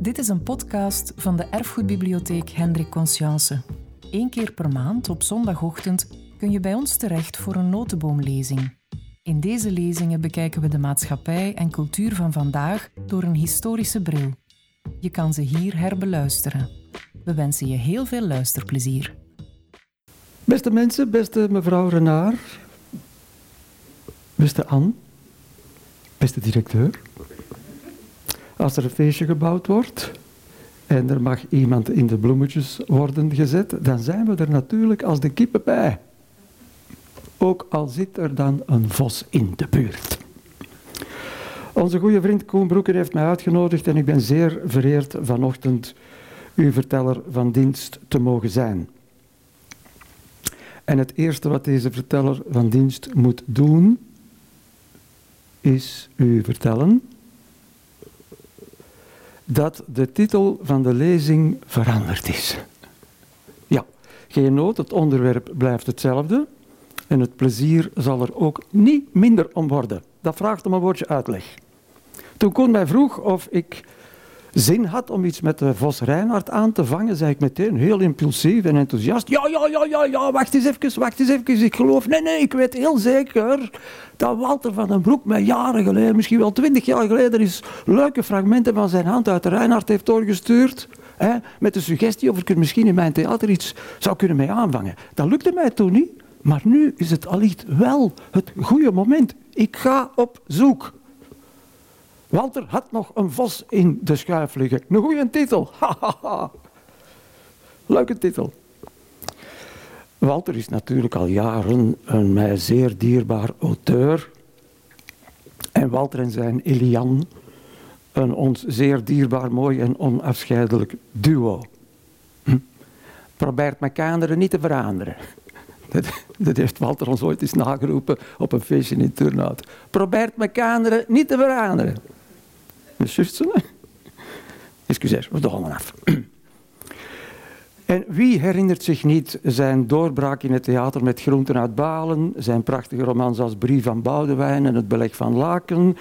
Dit is een podcast van de Erfgoedbibliotheek Hendrik Conscience. Eén keer per maand op zondagochtend kun je bij ons terecht voor een notenboomlezing. In deze lezingen bekijken we de maatschappij en cultuur van vandaag door een historische bril. Je kan ze hier herbeluisteren. We wensen je heel veel luisterplezier. Beste mensen, beste mevrouw Renard, beste Anne, beste directeur. Als er een feestje gebouwd wordt en er mag iemand in de bloemetjes worden gezet, dan zijn we er natuurlijk als de kippen bij. Ook al zit er dan een vos in de buurt. Onze goede vriend Koen Broeker heeft mij uitgenodigd en ik ben zeer vereerd vanochtend uw verteller van dienst te mogen zijn. En het eerste wat deze verteller van dienst moet doen, is u vertellen dat de titel van de lezing veranderd is. Ja, geen nood, het onderwerp blijft hetzelfde en het plezier zal er ook niet minder om worden. Dat vraagt om een woordje uitleg. Toen Koen mij vroeg of ik zin had om iets met de Vos Reinhard aan te vangen, zei ik meteen heel impulsief en enthousiast. Ja, ja, ja, ja, ja, wacht eens even, wacht eens even. Ik geloof, nee, nee, ik weet heel zeker dat Walter van den Broek mij jaren geleden, misschien wel twintig jaar geleden, is leuke fragmenten van zijn hand uit de Reinhard heeft doorgestuurd. Hè, met de suggestie of ik er misschien in mijn theater iets zou kunnen mee aanvangen. Dat lukte mij toen niet, maar nu is het allicht wel het goede moment. Ik ga op zoek. Walter had nog een vos in de schuif liggen. Een goede titel. Leuke titel. Walter is natuurlijk al jaren een mij zeer dierbaar auteur. En Walter en zijn Elian, een ons zeer dierbaar, mooi en onafscheidelijk duo. Hm? Probeert elkaar niet te veranderen. Dat, dat, heeft Walter ons ooit eens nageroepen op een feestje in Turnhout. Probeert elkaar niet te veranderen. Zo. Excuseer, we dwalen af. En wie herinnert zich niet zijn doorbraak in het theater met Groenten uit Balen, zijn prachtige romans als Brief van Boudewijn en Het Beleg van Laken,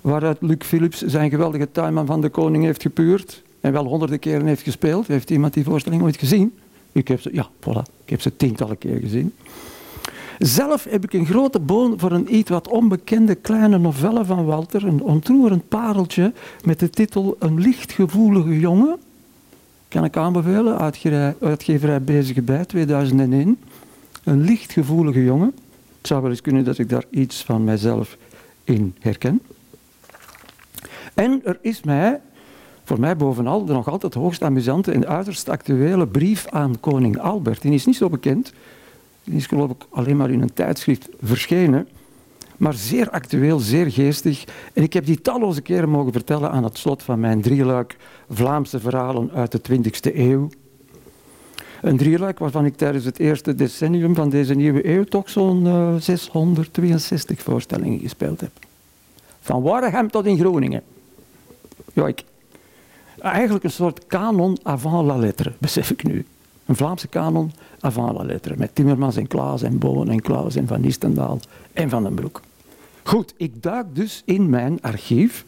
waaruit Luc Philips zijn geweldige tuinman van de koning heeft gepuurd en wel honderden keren heeft gespeeld. Heeft iemand die voorstelling ooit gezien? Ik heb ze, ja, voilà, ik heb ze tientallen keer gezien. Zelf heb ik een grote boon voor een iets wat onbekende kleine novelle van Walter, een ontroerend pareltje met de titel Een lichtgevoelige jongen. Kan ik aanbevelen, uitgeverij Bezige Bij, 2001. Een lichtgevoelige jongen. Het zou wel eens kunnen dat ik daar iets van mijzelf in herken. En er is mij, voor mij bovenal, de nog altijd hoogst amusante en uiterst actuele brief aan koning Albert. Die is niet zo bekend. Die is geloof ik alleen maar in een tijdschrift verschenen. Maar zeer actueel, zeer geestig. En ik heb die talloze keren mogen vertellen aan het slot van mijn drieluik Vlaamse verhalen uit de 20e eeuw. Een drieluik waarvan ik tijdens het eerste decennium van deze nieuwe eeuw toch zo'n uh, eh, 662 voorstellingen gespeeld heb. Van Waregem tot in Groningen. Ja, ik, eigenlijk een soort canon avant la lettre, besef ik nu. Een Vlaamse kanon avant la lettre. Met Timmermans en Klaas en Boon en Klaus en Van Nistendaal en Van den Broek. Goed, ik duik dus in mijn archief,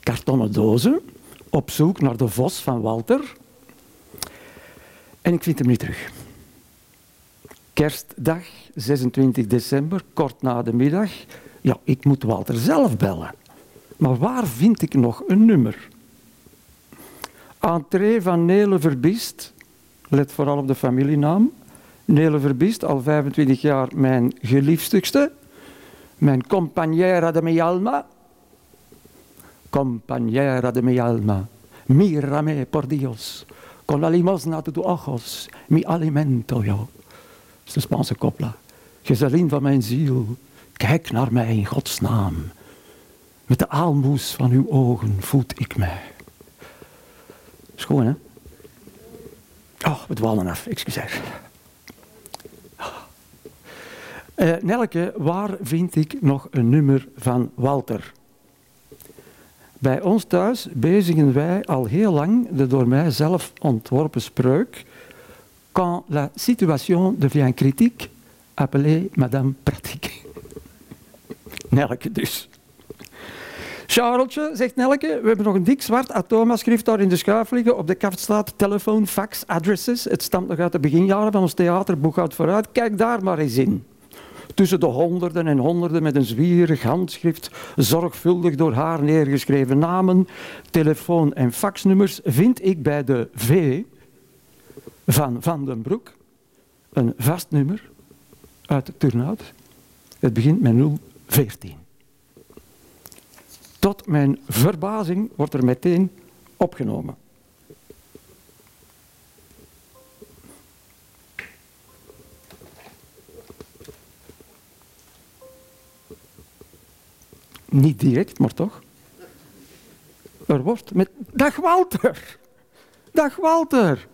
kartonnen dozen, op zoek naar de vos van Walter. En ik vind hem niet terug. Kerstdag, 26 december, kort na de middag. Ja, ik moet Walter zelf bellen. Maar waar vind ik nog een nummer? Entree van Nele Verbiest, Let vooral op de familienaam. Nele Verbiest, al 25 jaar mijn geliefstigste. Mijn compañera de mi alma. Compañera de mi alma. Mírame por Dios. Con la limosna de tu ojos. Mi alimento yo. Dat is de Spaanse kopla. Gezellin van mijn ziel. Kijk naar mij in Gods naam. Met de aalmoes van uw ogen voed ik mij. Schoon, hè? Oh, we dwalen af, excuseer. Uh, Nelke, waar vind ik nog een nummer van Walter? Bij ons thuis bezigen wij al heel lang de door mij zelf ontworpen spreuk Quand la situation devient critique, appelez Madame Pratique. Nelke dus. Charlotje, zegt Nelke, we hebben nog een dik zwart atoma-schrift daar in de schuif liggen. Op de kaft staat telefoon, fax, addresses. Het stamt nog uit de beginjaren van ons theaterboekhoud vooruit. Kijk daar maar eens in. Tussen de honderden en honderden met een zwierig handschrift, zorgvuldig door haar neergeschreven namen, telefoon- en faxnummers, vind ik bij de V van Van den Broek een vast nummer uit Turnhout. Het begint met 014. Tot mijn verbazing wordt er meteen opgenomen. Niet direct, maar toch. Er wordt met... Dag Walter! Dag Walter!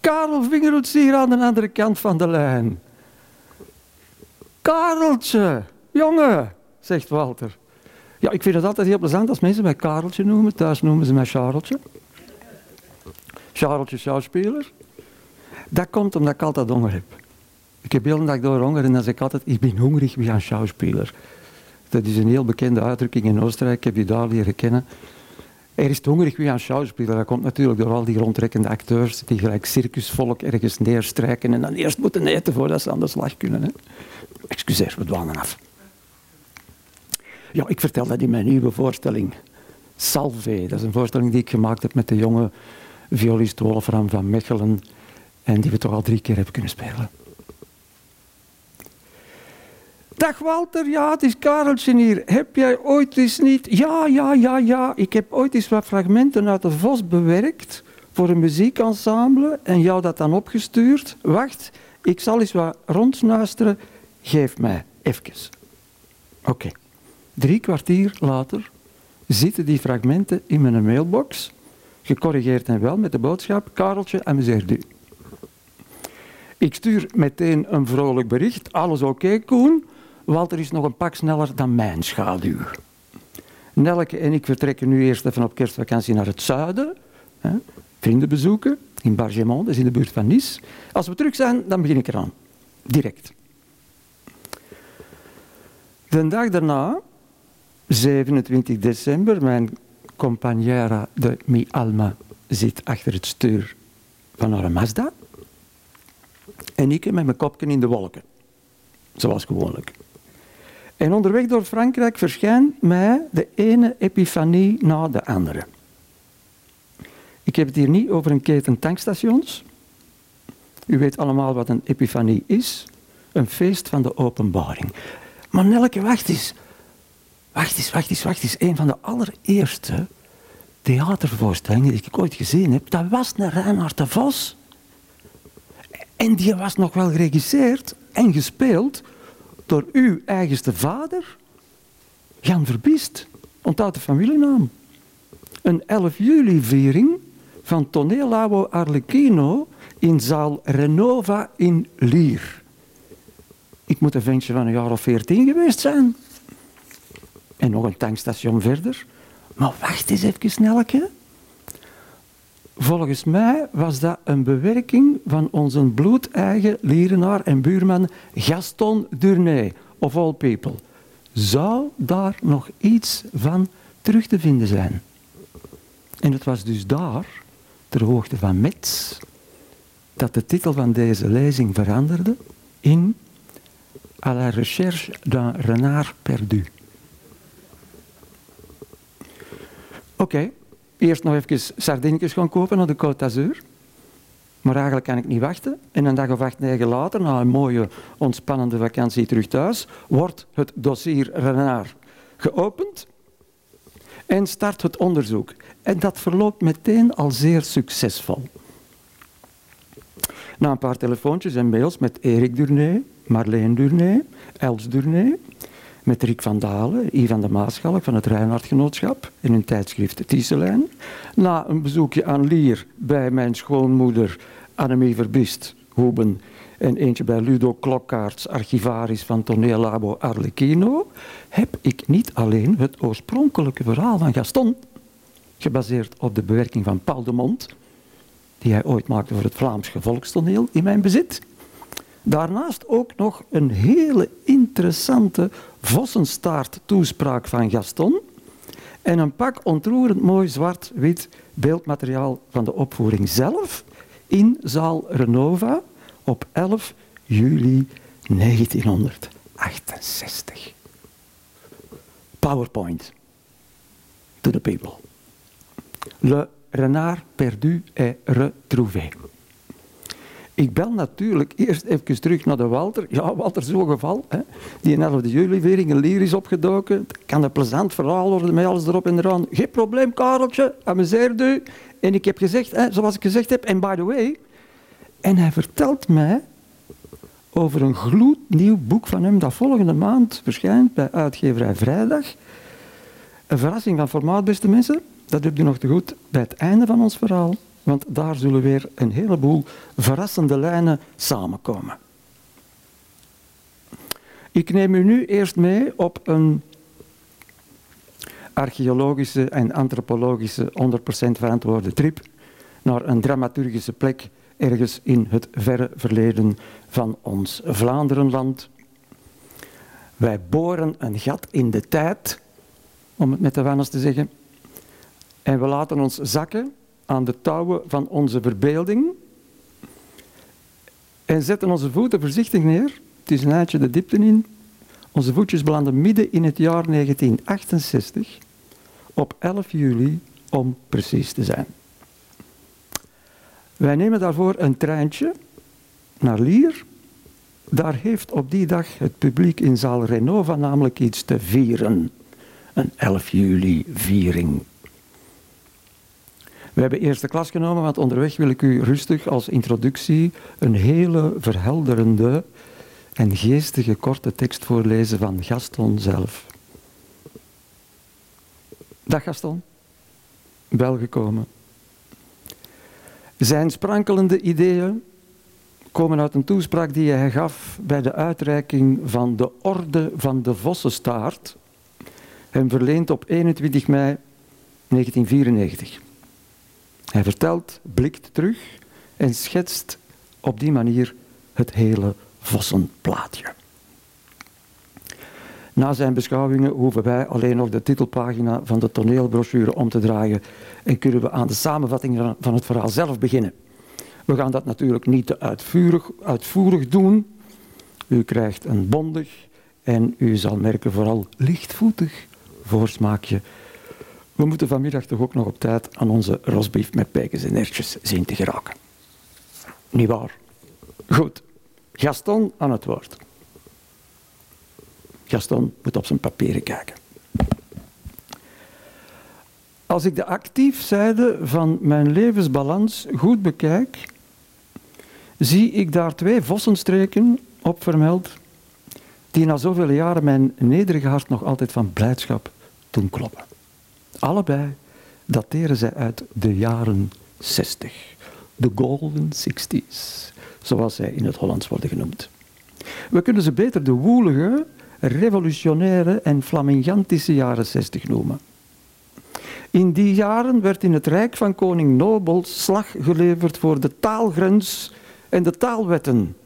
Karel Vingerhoets hier aan de andere kant van de lijn. Kareltje, jongen, zegt Walter. Ja, ik vind het altijd heel plezant als mensen mij Kareltje noemen. Thuis noemen ze mij Charlotje. Charlotje schouwspeler. Dat komt omdat ik altijd honger heb. Ik heb heel de dag door honger en dan zeg ik altijd, ik ben hongerig wie een schouwspeler. Dat is een heel bekende uitdrukking in Oostenrijk. Ik heb die daar leren kennen. Er is hongerig wie aan schouwspelen. Dat komt natuurlijk door al die rondtrekkende acteurs die gelijk circusvolk ergens neerstrijken en dan eerst moeten eten voordat ze aan de slag kunnen. Hè. Excuseer, we dwalen af. Ja, ik vertel dat in mijn nieuwe voorstelling. Salve, dat is een voorstelling die ik gemaakt heb met de jonge violist Wolfram van Mechelen en die we toch al drie keer hebben kunnen spelen. Dag Walter, ja, het is Kareltje hier. Heb jij ooit eens niet... Ja, ja, ja, ja. Ik heb ooit eens wat fragmenten uit de Vos bewerkt voor een muziekensemble en jou dat dan opgestuurd. Wacht, ik zal eens wat rondsnuisteren. Geef mij even. Oké. Drie kwartier later zitten die fragmenten in mijn mailbox. Gecorrigeerd en wel met de boodschap: Kareltje, amuseert u. Ik stuur meteen een vrolijk bericht. Alles oké, Koen? Walter is nog een pak sneller dan mijn schaduw. Nelke en ik vertrekken nu eerst even op kerstvakantie naar het zuiden. Hè, vrienden bezoeken in Bargemont, dat is in de buurt van Nice. Als we terug zijn, dan begin ik eraan. Direct. De dag daarna, 27 december, mijn compagnera de Mi Alma zit achter het stuur van haar Mazda. En ik met mijn kopje in de wolken. Zoals gewoonlijk. En onderweg door Frankrijk verschijnt mij de ene epifanie na de andere. Ik heb het hier niet over een keten tankstations. U weet allemaal wat een epifanie is. Een feest van de openbaring. Maar Nelke, wacht eens. Wacht eens, wacht eens, wacht eens. Een van de allereerste theatervoorstellingen die ik ooit gezien heb, dat was naar Reinhard de Vos. En die was nog wel geregisseerd en gespeeld door uw eigenste vader, Jan Verbiest. Onthoud de familienaam. Een 11 juli-viering van Tonelabo Arlecchino in zaal Renova in Lier. Ik moet een ventje van een jaar of veertien geweest zijn. En nog een tankstation verder. Maar wacht eens even snelke. Volgens mij was dat een bewerking van onze bloedeigen lierenaar en buurman Gaston Durnay, of all people. Zou daar nog iets van terug te vinden zijn? En het was dus daar, ter hoogte van Metz, dat de titel van deze lezing veranderde in À la recherche d'un renard perdu. Oké, eerst nog even sardinetjes gaan kopen naar de Côte d'Azur. Maar eigenlijk kan ik niet wachten. En een dag of acht, negen later, na een mooie, ontspannende vakantie terug thuis, wordt het dossier Renard geopend en start het onderzoek. En dat verloopt meteen al zeer succesvol. Na een paar telefoontjes en mails met Erik Durnay, Marleen Durnay, Els Durnay, met Rick van Dalen, Ivan de Maaschalk van het Reinhardgenootschap in hun tijdschrift Tieselijn. Na een bezoekje aan Lier bij mijn schoonmoeder Annemie Verbist, Hoeben, en eentje bij Ludo Klokkaerts, archivaris van Toneellabo Arlecchino, heb ik niet alleen het oorspronkelijke verhaal van Gaston, gebaseerd op de bewerking van Paul de Mont, die hij ooit maakte voor het Vlaams Gevolkstoneel, in mijn bezit. Daarnaast ook nog een hele interessante vossenstaart toespraak van Gaston en een pak ontroerend mooi zwart-wit beeldmateriaal van de opvoering zelf in zaal Renova op 11 juli 1968. PowerPoint to the people. Le renard perdu est retrouvé. Ik bel natuurlijk eerst even terug naar de Walter. Ja, Walter, zo'n geval. Hè. Die in 11 juli weer een lier is opgedoken. Het kan een plezant verhaal worden met alles erop en eraan. Geen probleem, Kareltje. Amuseer u. En ik heb gezegd, hè, zoals ik gezegd heb, en by the way... En hij vertelt mij over een gloednieuw boek van hem dat volgende maand verschijnt bij uitgeverij Vrijdag. Een verrassing van formaat, beste mensen. Dat heb je nog te goed bij het einde van ons verhaal. Want daar zullen weer een heleboel verrassende lijnen samenkomen. Ik neem u nu eerst mee op een archeologische en antropologische 100% verantwoorde trip naar een dramaturgische plek ergens in het verre verleden van ons Vlaanderenland. Wij boren een gat in de tijd, om het met de Wannes te zeggen, en we laten ons zakken aan de touwen van onze verbeelding en zetten onze voeten voorzichtig neer. Het is een eindje de diepte in. Onze voetjes belanden midden in het jaar 1968 op 11 juli om precies te zijn. Wij nemen daarvoor een treintje naar Lier. Daar heeft op die dag het publiek in zaal Renova namelijk iets te vieren. Een 11 juli viering. We hebben eerste klas genomen, want onderweg wil ik u rustig als introductie een hele verhelderende en geestige korte tekst voorlezen van Gaston zelf. Dag Gaston, welgekomen. Zijn sprankelende ideeën komen uit een toespraak die hij gaf bij de uitreiking van de Orde van de Vossenstaart, hem verleend op 21 mei 1994. Hij vertelt, blikt terug en schetst op die manier het hele Vossenplaatje. Na zijn beschouwingen hoeven wij alleen nog de titelpagina van de toneelbrochure om te draaien en kunnen we aan de samenvatting van het verhaal zelf beginnen. We gaan dat natuurlijk niet te uitvoerig, uitvoerig doen. U krijgt een bondig en u zal merken vooral lichtvoetig voorsmaakje. We moeten vanmiddag toch ook nog op tijd aan onze rosbief met pijkens en ertjes zien te geraken. Niet waar? Goed. Gaston aan het woord. Gaston moet op zijn papieren kijken. Als ik de actiefzijde van mijn levensbalans goed bekijk, zie ik daar twee vossenstreken op vermeld, die na zoveel jaren mijn nederige hart nog altijd van blijdschap doen kloppen. Allebei dateren zij uit de jaren 60, de golden 60s, zoals zij in het Hollands worden genoemd. We kunnen ze beter de woelige, revolutionaire en flamingantische jaren 60 noemen. In die jaren werd in het rijk van koning Nobel slag geleverd voor de taalgrens en de taalwetten.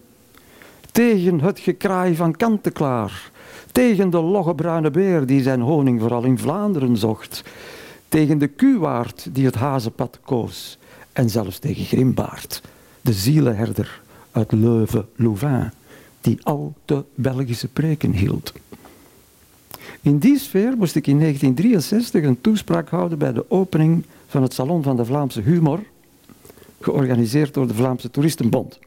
Tegen het gekraai van Kanteklaar. Tegen de logge bruine beer die zijn honing vooral in Vlaanderen zocht. Tegen de kuwaard die het hazenpad koos. En zelfs tegen Grimbaard, de zielenherder uit Leuven-Louvain, die al de Belgische preken hield. In die sfeer moest ik in 1963 een toespraak houden bij de opening van het Salon van de Vlaamse Humor, georganiseerd door de Vlaamse Toeristenbond.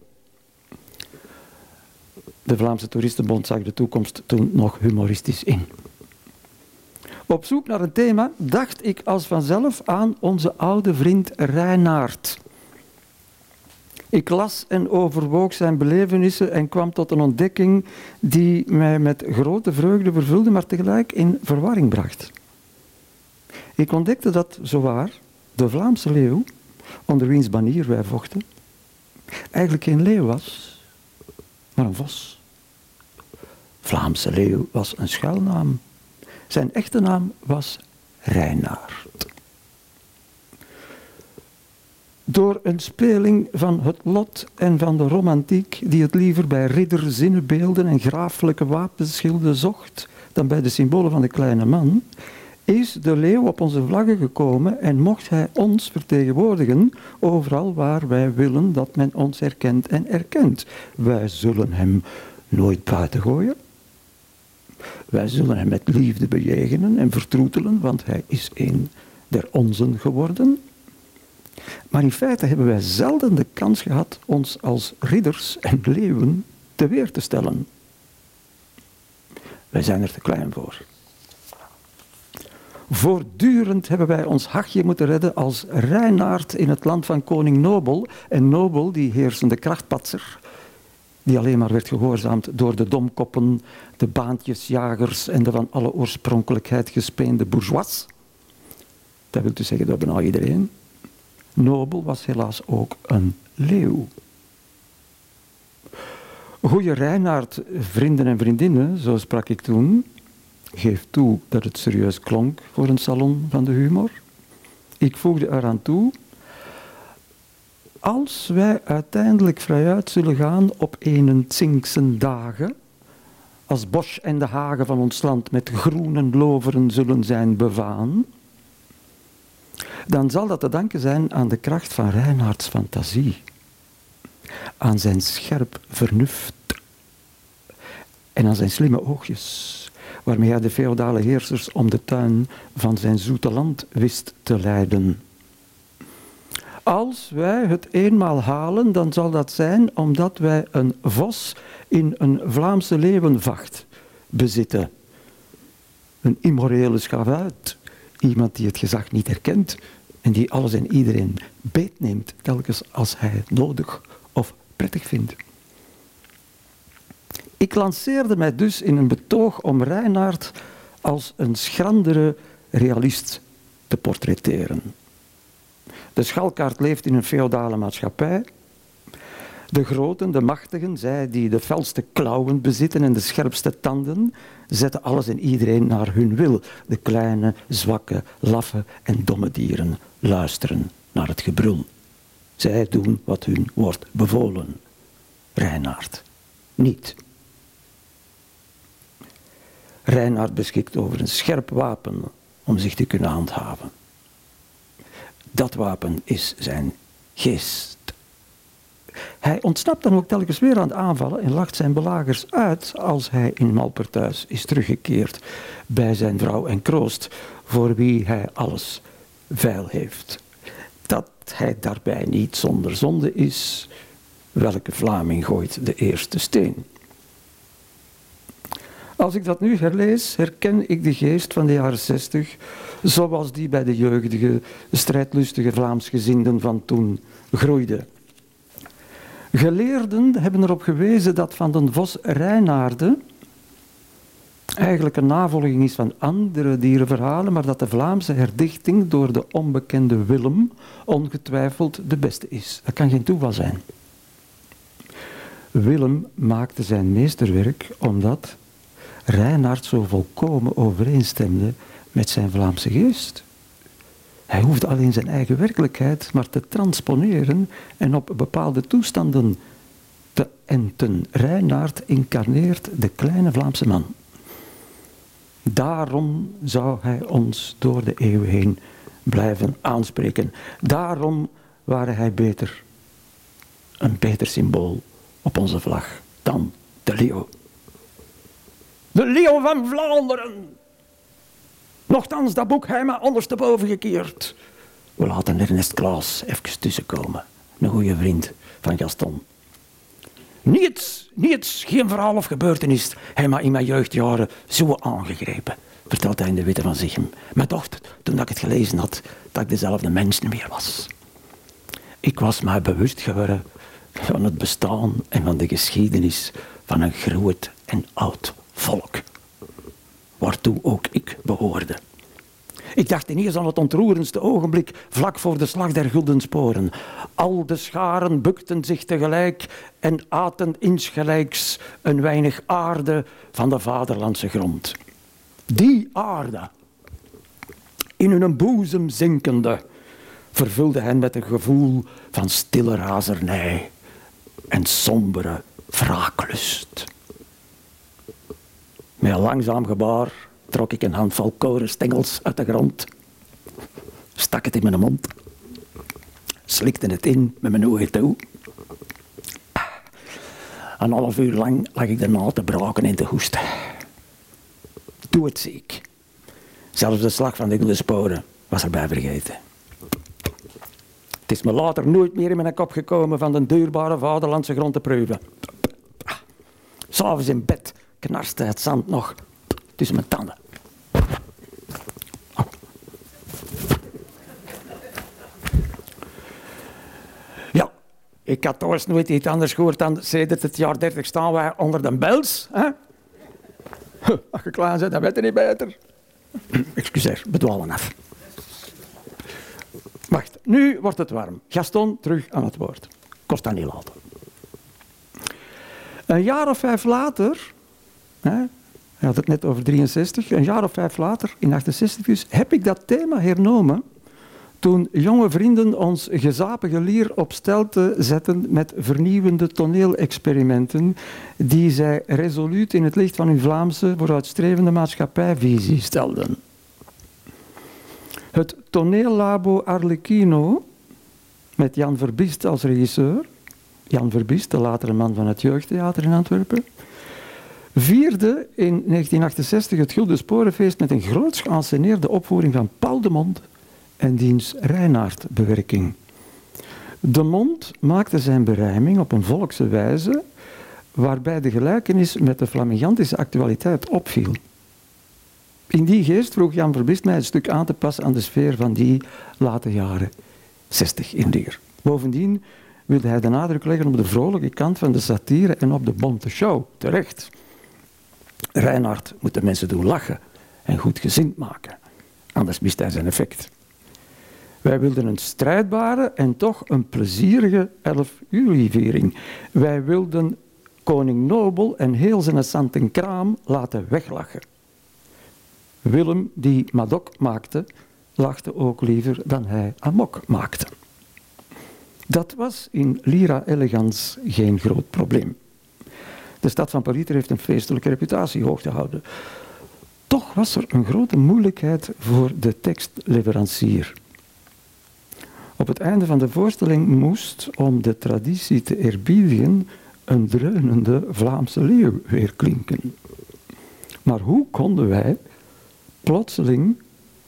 De Vlaamse Toeristenbond zag de toekomst toen nog humoristisch in. Op zoek naar een thema dacht ik als vanzelf aan onze oude vriend Reinaard. Ik las en overwoog zijn belevenissen en kwam tot een ontdekking die mij met grote vreugde vervulde, maar tegelijk in verwarring bracht. Ik ontdekte dat, zowaar, de Vlaamse leeuw, onder wiens banier wij vochten, eigenlijk geen leeuw was, maar een vos. Vlaamse leeuw was een schuilnaam. Zijn echte naam was Reinaard. Door een speling van het lot en van de romantiek, die het liever bij ridderzinnenbeelden en graaflijke wapenschilden zocht dan bij de symbolen van de kleine man, is de leeuw op onze vlaggen gekomen en mocht hij ons vertegenwoordigen overal waar wij willen dat men ons herkent en erkent. Wij zullen hem nooit buiten gooien. Wij zullen hem met liefde bejegenen en vertroetelen, want hij is een der onzen geworden. Maar in feite hebben wij zelden de kans gehad ons als ridders en leeuwen te weer te stellen. Wij zijn er te klein voor. Voortdurend hebben wij ons hachje moeten redden als Reinaard in het land van koning Nobel. En Nobel, die heersende krachtpatser, die alleen maar werd gehoorzaamd door de domkoppen, de baantjesjagers en de van alle oorspronkelijkheid gespeende bourgeois. Dat wil dus zeggen door bijna iedereen. Nobel was helaas ook een leeuw. Goeie Reinaard, vrienden en vriendinnen, zo sprak ik toen, geef toe dat het serieus klonk voor een salon van de humor. Ik voegde eraan toe, als wij uiteindelijk vrijuit zullen gaan op een Tsinkse dagen, als Bosch en de hagen van ons land met groene loveren zullen zijn bevaan, dan zal dat te danken zijn aan de kracht van Reinhards fantasie, aan zijn scherp vernuft en aan zijn slimme oogjes, waarmee hij de feodale heersers om de tuin van zijn zoete land wist te leiden. Als wij het eenmaal halen, dan zal dat zijn omdat wij een vos in een Vlaamse leeuwenvacht bezitten. Een immorele schavuit, iemand die het gezag niet herkent en die alles en iedereen beetneemt telkens als hij het nodig of prettig vindt. Ik lanceerde mij dus in een betoog om Reinaard als een schrandere realist te portretteren. De schalkaart leeft in een feodale maatschappij. De groten, de machtigen, zij die de felste klauwen bezitten en de scherpste tanden, zetten alles en iedereen naar hun wil. De kleine, zwakke, laffe en domme dieren luisteren naar het gebrul. Zij doen wat hun wordt bevolen. Reinaard niet. Reinhard beschikt over een scherp wapen om zich te kunnen handhaven. Dat wapen is zijn geest. Hij ontsnapt dan ook telkens weer aan het aanvallen en lacht zijn belagers uit als hij in Malperthuis is teruggekeerd bij zijn vrouw en kroost, voor wie hij alles veil heeft. Dat hij daarbij niet zonder zonde is, welke Vlaming gooit de eerste steen. Als ik dat nu herlees, herken ik de geest van de jaren zestig, zoals die bij de jeugdige, strijdlustige Vlaamsgezinden van toen groeide. Geleerden hebben erop gewezen dat Van den Vos Reinaarde eigenlijk een navolging is van andere dierenverhalen, maar dat de Vlaamse herdichting door de onbekende Willem ongetwijfeld de beste is. Dat kan geen toeval zijn. Willem maakte zijn meesterwerk omdat Reinhard zo volkomen overeenstemde met zijn Vlaamse geest. Hij hoefde alleen zijn eigen werkelijkheid maar te transponeren en op bepaalde toestanden te enten. Reinhard incarneert de kleine Vlaamse man. Daarom zou hij ons door de eeuwen heen blijven aanspreken. Daarom waren hij beter, een beter symbool op onze vlag dan de leeuw. De leeuw van Vlaanderen. Nochtans, dat boek hij maar ondersteboven gekeerd. We laten Ernest Klaas even tussenkomen. Een goede vriend van Gaston. Niets, niets, geen verhaal of gebeurtenis. Hij maar in mijn jeugdjaren zo aangegrepen, vertelt hij in de Witte van Zichem. Maar dacht, toen ik het gelezen had, dat ik dezelfde mens niet meer was. Ik was mij bewust geworden van het bestaan en van de geschiedenis van een groot en oud volk, waartoe ook ik behoorde. Ik dacht ineens aan het ontroerendste ogenblik vlak voor de slag der gulden sporen. Al de scharen bukten zich tegelijk en aten insgelijks een weinig aarde van de vaderlandse grond. Die aarde, in hun boezem zinkende, vervulde hen met een gevoel van stille razernij en sombere wraaklust. Met een langzaam gebaar trok ik een handvol korenstengels uit de grond, stak het in mijn mond, slikte het in met mijn ogen toe. Een half uur lang lag ik daarna te braken en te hoesten. Doe het ziek. Zelfs de slag van de sporen was erbij vergeten. Het is me later nooit meer in mijn kop gekomen van de duurbare vaderlandse grond te proeven. S'avonds in bed knarste het zand nog tussen mijn tanden. Ja, ik had toch nooit iets anders gehoord dan sedert het jaar 30 staan wij onder de bels. Hè? Als je klaar bent, dan weet je niet beter. Excuseer, bedwalen af. Wacht, nu wordt het warm. Gaston, terug aan het woord. Kost dat niet later. Een jaar of vijf later, hè, hij had het net over 63, een jaar of vijf later, in 68 dus, heb ik dat thema hernomen toen jonge vrienden ons gezapige lier op stelte zetten met vernieuwende toneelexperimenten die zij resoluut in het licht van hun Vlaamse vooruitstrevende maatschappijvisie stelden. Het toneellabo Arlecchino, met Jan Verbiest als regisseur, Jan Verbiest, de latere man van het jeugdtheater in Antwerpen, vierde in 1968 het Gulden Sporenfeest met een groots geanceneerde opvoering van Paul de Mond en diens Reinaard-bewerking. De Mond maakte zijn berijming op een volkse wijze waarbij de gelijkenis met de flamingantische actualiteit opviel. In die geest vroeg Jan Verbist mij een stuk aan te passen aan de sfeer van die late jaren 60 in Leer. Bovendien wilde hij de nadruk leggen op de vrolijke kant van de satire en op de bonte show. Terecht. Reinhard moet de mensen doen lachen en goed gezind maken. Anders mist hij zijn effect. Wij wilden een strijdbare en toch een plezierige 11 juli-viering. Wij wilden koning Nobel en heel zijn santen kraam laten weglachen. Willem, die Madok maakte, lachte ook liever dan hij amok maakte. Dat was in Lyra Elegans geen groot probleem. De stad van Paris heeft een feestelijke reputatie hoog te houden. Toch was er een grote moeilijkheid voor de tekstleverancier. Op het einde van de voorstelling moest, om de traditie te eerbiedigen, een dreunende Vlaamse leeuw weer klinken. Maar hoe konden wij plotseling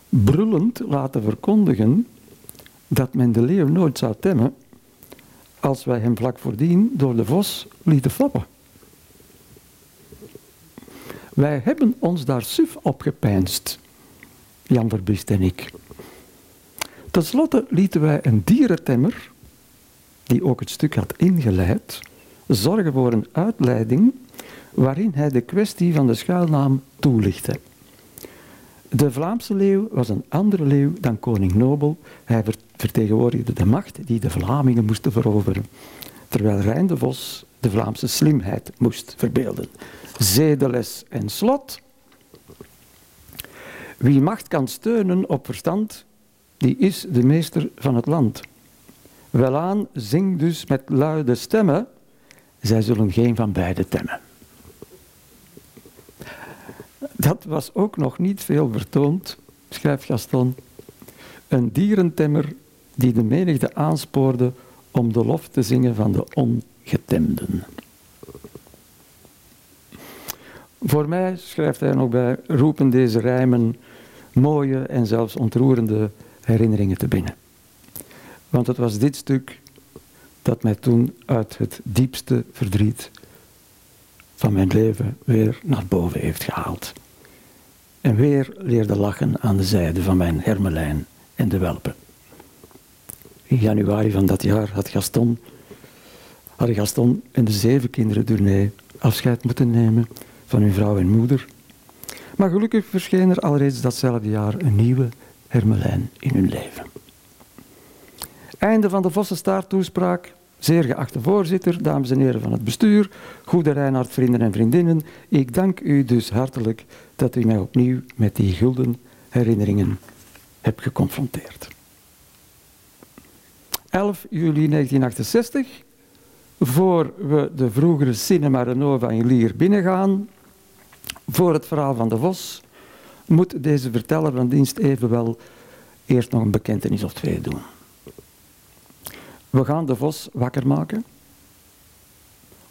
brullend laten verkondigen dat men de leeuw nooit zou temmen als wij hem vlak voordien door de vos lieten flappen? Wij hebben ons daar suf op gepeinst, Jan Verbiest en ik. Ten slotte lieten wij een dierentemmer, die ook het stuk had ingeleid, zorgen voor een uitleiding waarin hij de kwestie van de schuilnaam toelichtte. De Vlaamse leeuw was een andere leeuw dan koning Nobel. Hij vertegenwoordigde de macht die de Vlamingen moesten veroveren, terwijl Rijn de Vos de Vlaamse slimheid moest verbeelden. Zedeles en slot. Wie macht kan steunen op verstand, die is de meester van het land. Welaan, zing dus met luide stemmen, zij zullen geen van beide temmen. Dat was ook nog niet veel vertoond, schrijft Gaston. Een dierentemmer die de menigte aanspoorde om de lof te zingen van de ongetemden. Voor mij, schrijft hij nog bij, roepen deze rijmen mooie en zelfs ontroerende herinneringen te binnen. Want het was dit stuk dat mij toen uit het diepste verdriet van mijn leven weer naar boven heeft gehaald. En weer leerde lachen aan de zijde van mijn Hermelijn en de Welpen. In januari van dat jaar had Gaston, hadden Gaston en de zeven kinderen Durnay afscheid moeten nemen van hun vrouw en moeder. Maar gelukkig verscheen er alreeds datzelfde jaar een nieuwe Hermelijn in hun leven. Einde van de Vossenstaart-toespraak. Zeer geachte voorzitter, dames en heren van het bestuur, goede Reinhard, vrienden en vriendinnen, ik dank u dus hartelijk dat u mij opnieuw met die gulden herinneringen hebt geconfronteerd. 11 juli 1968, voor we de vroegere Cinema Renova in Lier binnengaan, voor het verhaal van de Vos, moet deze verteller van dienst evenwel eerst nog een bekentenis of twee doen. We gaan de vos wakker maken.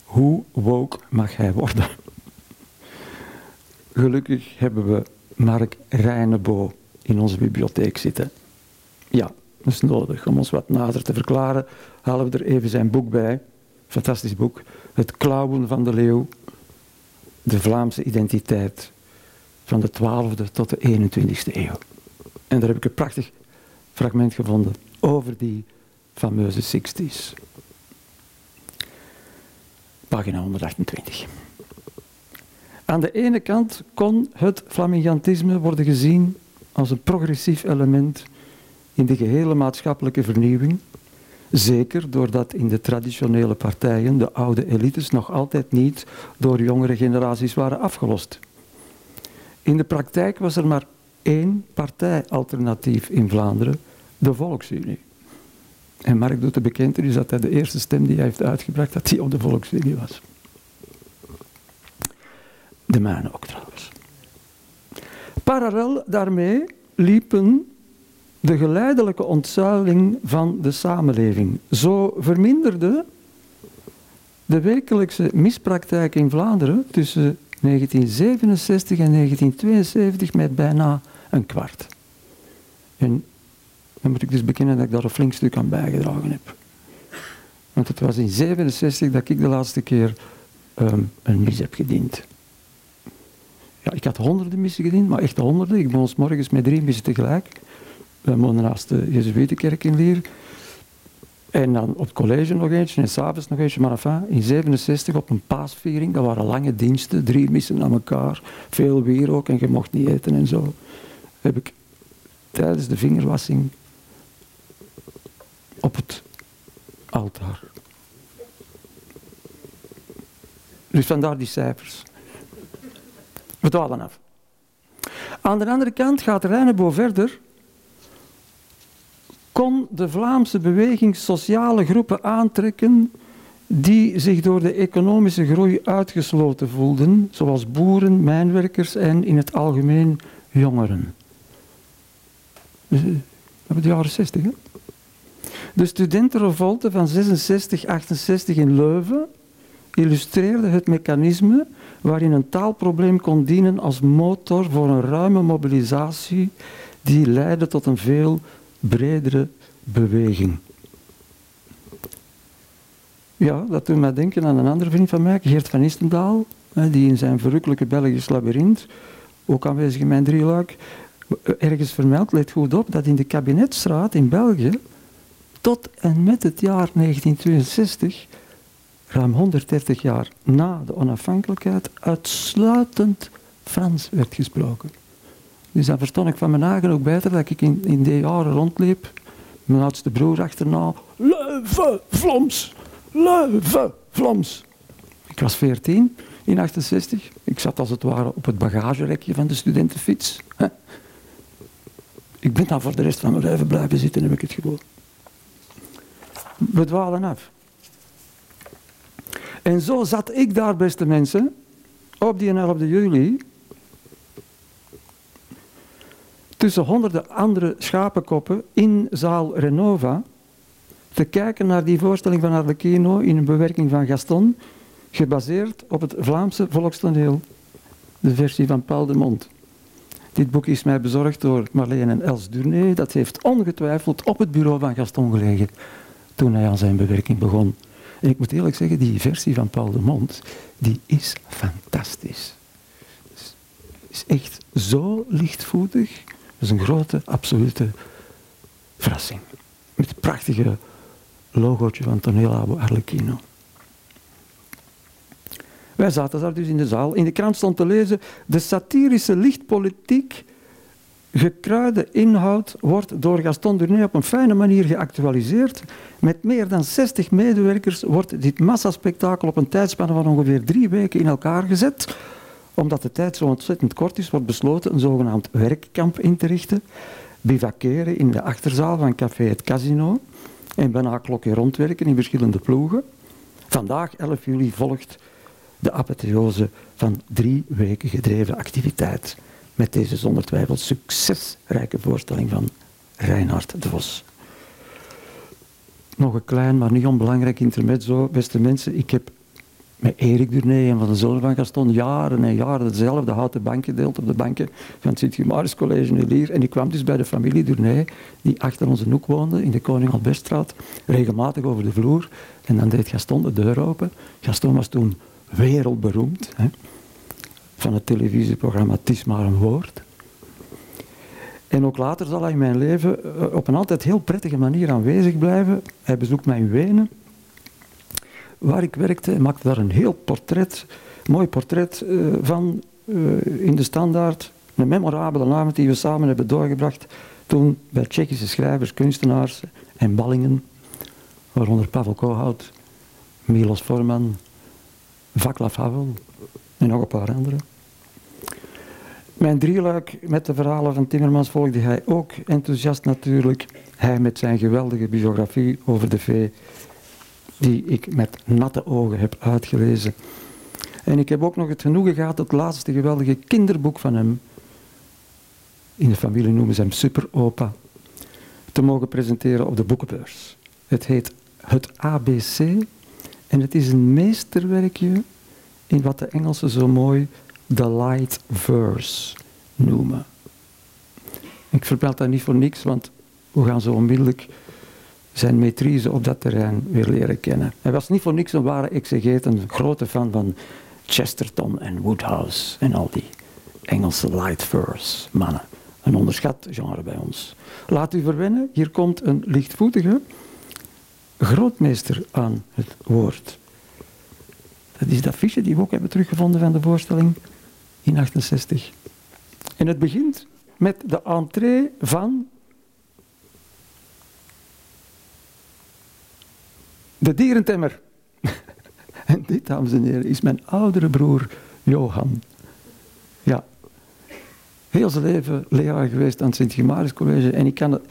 Hoe woke mag hij worden? Gelukkig hebben we Mark Reinebo in onze bibliotheek zitten. Ja, dat is nodig. Om ons wat nader te verklaren, halen we er even zijn boek bij. Fantastisch boek. Het klauwen van de leeuw. De Vlaamse identiteit van de 12e tot de 21e eeuw. En daar heb ik een prachtig fragment gevonden over die fameuze 60s. Pagina 128. Aan de ene kant kon het flamingantisme worden gezien als een progressief element in de gehele maatschappelijke vernieuwing. Zeker doordat in de traditionele partijen de oude elites nog altijd niet door jongere generaties waren afgelost. In de praktijk was er maar één partijalternatief in Vlaanderen, de Volksunie. En Mark doet de bekentenis dat hij de eerste stem die hij heeft uitgebracht, dat die op de Volksunie was. De mijne ook trouwens. Parallel daarmee liepen de geleidelijke ontzuiling van de samenleving. Zo verminderde de wekelijkse mispraktijk in Vlaanderen tussen 1967 en 1972 met bijna een kwart. En dan moet ik dus bekennen dat ik daar een flink stuk aan bijgedragen heb. Want het was in 1967 dat ik de laatste keer um, een mis heb gediend. Ja, ik had honderden missen gediend, maar echt honderden. Ik ben ons morgens met drie missen tegelijk. We wonen naast de Jezuïetenkerk in Lier. En dan op het college nog eentje en s'avonds nog eentje. Maar enfin, in 67 op een paasviering, dat waren lange diensten, drie missen aan elkaar, veel weer ook en je mocht niet eten en zo. Heb ik tijdens de vingerwassing op het altaar. Dus vandaar die cijfers. We dwalen af. Aan de andere kant gaat Reinebo verder. Kon de Vlaamse beweging sociale groepen aantrekken die zich door de economische groei uitgesloten voelden, zoals boeren, mijnwerkers en in het algemeen jongeren. Dus, dat hebben de jaren 60, hè? De studentenrevolte van 66, 68 in Leuven illustreerde het mechanisme waarin een taalprobleem kon dienen als motor voor een ruime mobilisatie die leidde tot een veel bredere beweging. Ja, dat doet mij denken aan een andere vriend van mij, Geert van Istendaal, die in zijn verrukkelijke Belgisch labyrint, ook aanwezig in mijn drieluik, ergens vermeldt, let goed op, dat in de Kabinetstraat in België tot en met het jaar 1962 ruim 130 jaar na de onafhankelijkheid, uitsluitend Frans werd gesproken. Dus dat verstond ik van mijn eigen ook beter, dat ik in, in die jaren rondliep. Mijn oudste broer achterna, Leuven, Vlaams, Leuven, Vlaams. Ik was 14 in 68. Ik zat als het ware op het bagagerekje van de studentenfiets. Ik ben dan voor de rest van mijn leven blijven zitten, heb ik het gevoel. We dwalen af. En zo zat ik daar, beste mensen, op die 11 juli, tussen honderden andere schapenkoppen in zaal Renova, te kijken naar die voorstelling van Arlecchino in een bewerking van Gaston, gebaseerd op het Vlaamse volkstoneel, de versie van Paul de Mont. Dit boek is mij bezorgd door Marlene en Els Durnay. Dat heeft ongetwijfeld op het bureau van Gaston gelegen toen hij aan zijn bewerking begon. En ik moet eerlijk zeggen, die versie van Paul de Mont, die is fantastisch. Is, is echt zo lichtvoetig. Is een grote, absolute verrassing. Met het prachtige logootje van Tonelabo Arlecchino. Wij zaten daar dus in de zaal. In de krant stond te lezen: de satirische lichtpolitiek gekruide inhoud wordt door Gaston Durnay op een fijne manier geactualiseerd. Met meer dan 60 medewerkers wordt dit massaspectakel op een tijdspanne van ongeveer drie weken in elkaar gezet. Omdat de tijd zo ontzettend kort is, wordt besloten een zogenaamd werkkamp in te richten. Bivakeren in de achterzaal van Café Het Casino. En bijna klokje rondwerken in verschillende ploegen. Vandaag, 11 juli, volgt de apotheose van drie weken gedreven activiteit met deze zonder twijfel succesrijke voorstelling van Reinhard de Vos. Nog een klein, maar niet onbelangrijk intermezzo, beste mensen. Ik heb met Erik Durnay en van de Zolderbank Gaston jaren en jaren dezelfde houten bank gedeeld op de banken van het Sint-Gemaris College in Lier. En ik kwam dus bij de familie Durnay, die achter onze hoek woonde, in de Koning Albertstraat, regelmatig over de vloer. En dan deed Gaston de deur open. Gaston was toen wereldberoemd. Hè, van het televisieprogramma Het is maar een woord. En ook later zal hij in mijn leven eh, op een altijd heel prettige manier aanwezig blijven. Hij bezoekt mij in Wenen, waar ik werkte maakte daar een heel portret, mooi portret uh, van uh, in de standaard. Een memorabele avond die we samen hebben doorgebracht toen bij Tsjechische schrijvers, kunstenaars en ballingen, waaronder Pavel Kohout, Milos Forman, Vaclav Havel en nog een paar anderen. Mijn drieluik met de verhalen van Timmermans volgde hij ook enthousiast natuurlijk. Hij met zijn geweldige biografie over de vee, die ik met natte ogen heb uitgelezen. En ik heb ook nog het genoegen gehad het laatste geweldige kinderboek van hem, in de familie noemen ze hem Superopa, te mogen presenteren op de boekenbeurs. Het heet Het ABC en het is een meesterwerkje in wat de Engelsen zo mooi the light verse noemen. Ik vermeld dat niet voor niks, want we gaan zo onmiddellijk zijn maîtrise op dat terrein weer leren kennen. Hij was niet voor niks een ware exegeet, een grote fan van Chesterton en Woodhouse en al die Engelse light verse mannen. Een onderschat genre bij ons. Laat u verwennen, hier komt een lichtvoetige grootmeester aan het woord. Dat is dat fiche die we ook hebben teruggevonden van de voorstelling in 68. En het begint met de entree van de dierentemmer. en dit, dames en heren, is mijn oudere broer Johan. Ja, heel zijn leven leraar geweest aan het Sint-Gemaris College. En ik, kan het,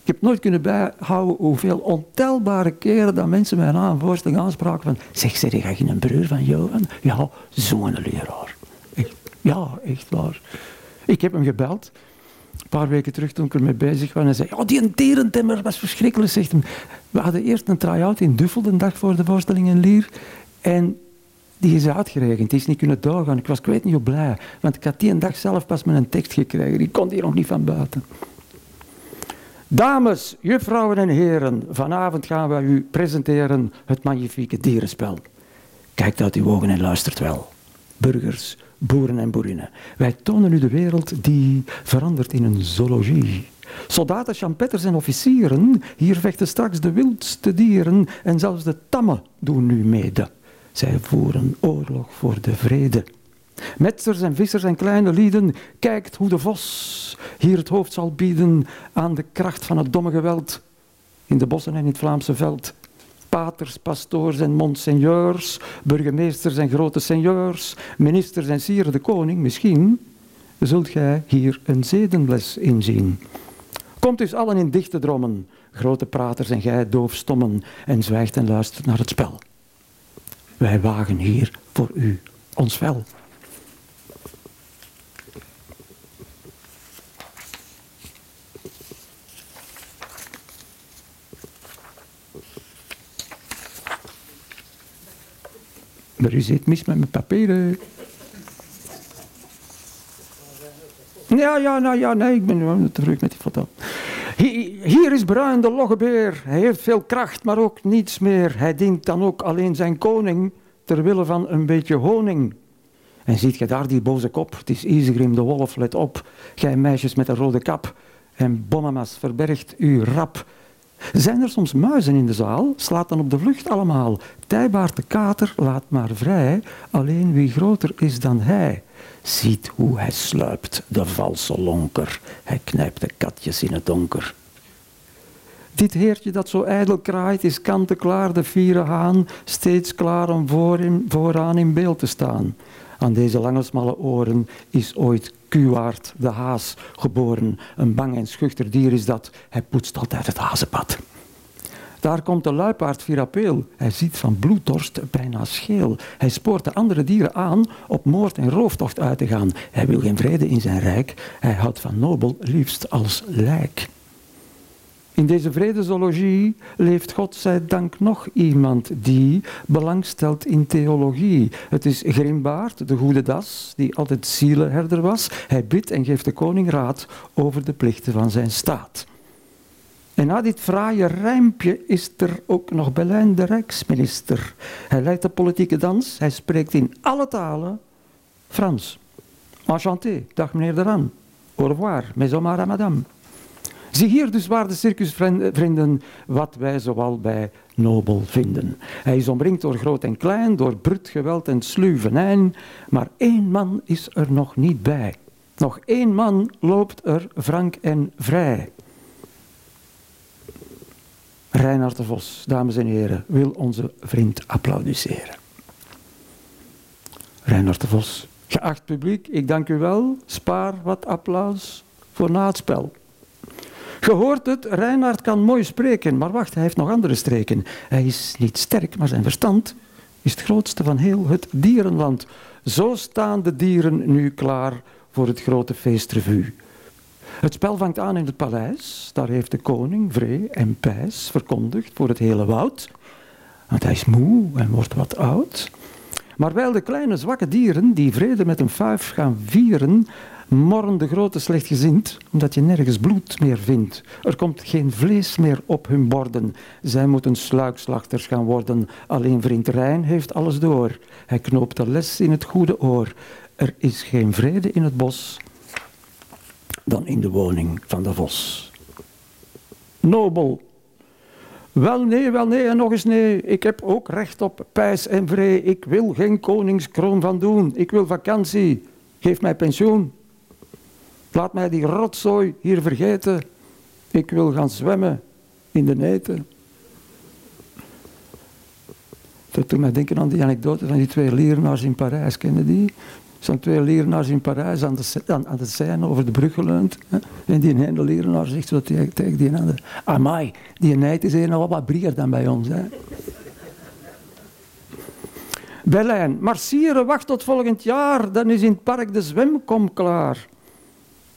ik heb nooit kunnen bijhouden hoeveel ontelbare keren dat mensen mij na een voorstelling aanspraken van zeg, zeg, ga je een broer van Johan? Ja, zo'n leraar. Ja, echt waar. Ik heb hem gebeld. Een paar weken terug toen ik ermee bezig was. En zei, oh, die derentemmer was verschrikkelijk. Zegt hem. We hadden eerst een try-out in Duffel de dag voor de voorstelling in Lier. En die is uitgerekend. Die is niet kunnen doorgaan. Ik was kwijt niet op blij. Want ik had die een dag zelf pas een tekst gekregen. Die kon hier nog niet van buiten. Dames, juffrouwen en heren, vanavond gaan wij u presenteren het magnifieke dierenspel. Kijkt uit uw ogen en luistert wel. Burgers, boeren en boerinnen. Wij tonen u de wereld die verandert in een zoologie. Soldaten, champetters en officieren, hier vechten straks de wildste dieren en zelfs de tammen doen nu mede. Zij voeren oorlog voor de vrede. Metsers en vissers en kleine lieden, kijkt hoe de vos hier het hoofd zal bieden aan de kracht van het domme geweld in de bossen en in het Vlaamse veld paters, pastoors en monseigneurs, burgemeesters en grote seigneurs, ministers en sieren de koning, misschien zult gij hier een zedenles inzien. Komt dus allen in dichte drommen, grote praters en gij doofstommen, en zwijgt en luistert naar het spel. Wij wagen hier voor u ons vel. Maar u zit mis met mijn papieren. Ja, ja, nou ja, nee, ik ben terug met die foto. Hier is Bruin de loggebeer. Hij heeft veel kracht, maar ook niets meer. Hij dient dan ook alleen zijn koning, ter wille van een beetje honing. En ziet je daar die boze kop? Het is Isegrim de wolf, let op. Gij meisjes met een rode kap. En Bonnemas verbergt u rap. Zijn er soms muizen in de zaal? Slaat dan op de vlucht allemaal. Tijbaard de kater laat maar vrij, alleen wie groter is dan hij. Ziet hoe hij sluipt, de valse lonker. Hij knijpt de katjes in het donker. Dit heertje dat zo ijdel kraait, is kant-en-klaar de vieren haan, steeds klaar om voor in, vooraan in beeld te staan. Aan deze lange smalle oren is ooit Kuwaard de haas geboren. Een bang en schuchter dier is dat. Hij poetst altijd het hazenpad. Daar komt de luipaard Virapeel. Hij ziet van bloeddorst bijna scheel. Hij spoort de andere dieren aan op moord en rooftocht uit te gaan. Hij wil geen vrede in zijn rijk. Hij houdt van nobel liefst als lijk. In deze vredesologie leeft God zij dank nog iemand die belangstelt in theologie. Het is Grimbaard, de goede das, die altijd zielenherder was. Hij bidt en geeft de koning raad over de plichten van zijn staat. En na dit fraaie rijmpje is er ook nog Belijn de Rijksminister. Hij leidt de politieke dans, hij spreekt in alle talen Frans. Enchanté, dag meneer Deran. Au revoir, mais à madame. Zie hier dus, waarde circusvrienden, wat wij zoal bij Nobel vinden. Hij is omringd door groot en klein, door brut geweld en sluw venijn, maar één man is er nog niet bij. Nog één man loopt er frank en vrij. Reinhard de Vos, dames en heren, wil onze vriend applaudisseren. Reinhard de Vos, geacht publiek, ik dank u wel. Spaar wat applaus voor na het spel. Gehoord het, Reinhard kan mooi spreken, maar wacht, hij heeft nog andere streken. Hij is niet sterk, maar zijn verstand is het grootste van heel het dierenland. Zo staan de dieren nu klaar voor het grote feestrevue. Het spel vangt aan in het paleis. Daar heeft de koning vree en pijs verkondigd voor het hele woud. Want hij is moe en wordt wat oud. Maar wijl de kleine zwakke dieren die vrede met een fuif gaan vieren, morren de grote slechtgezind, omdat je nergens bloed meer vindt. Er komt geen vlees meer op hun borden. Zij moeten sluikslachters gaan worden. Alleen vriend Rijn heeft alles door. Hij knoopt de les in het goede oor. Er is geen vrede in het bos dan in de woning van de vos. Nobel. Wel nee, wel nee en nog eens nee. Ik heb ook recht op pijs en vree. Ik wil geen koningskroon van doen. Ik wil vakantie. Geef mij pensioen. Laat mij die rotzooi hier vergeten. Ik wil gaan zwemmen in de neten. Dat doet mij denken aan die anekdote van die twee leraars in Parijs. Kennen die? zijn twee leraars in Parijs aan de, aan, de Seine over de brug geleund. Hè? En die ene leraar zegt zo tegen, die andere... Amai, die nijd is hier nog wat brier dan bij ons. Hè? Berlijn, marsieren, wacht tot volgend jaar. Dan is in het park de zwemkom klaar.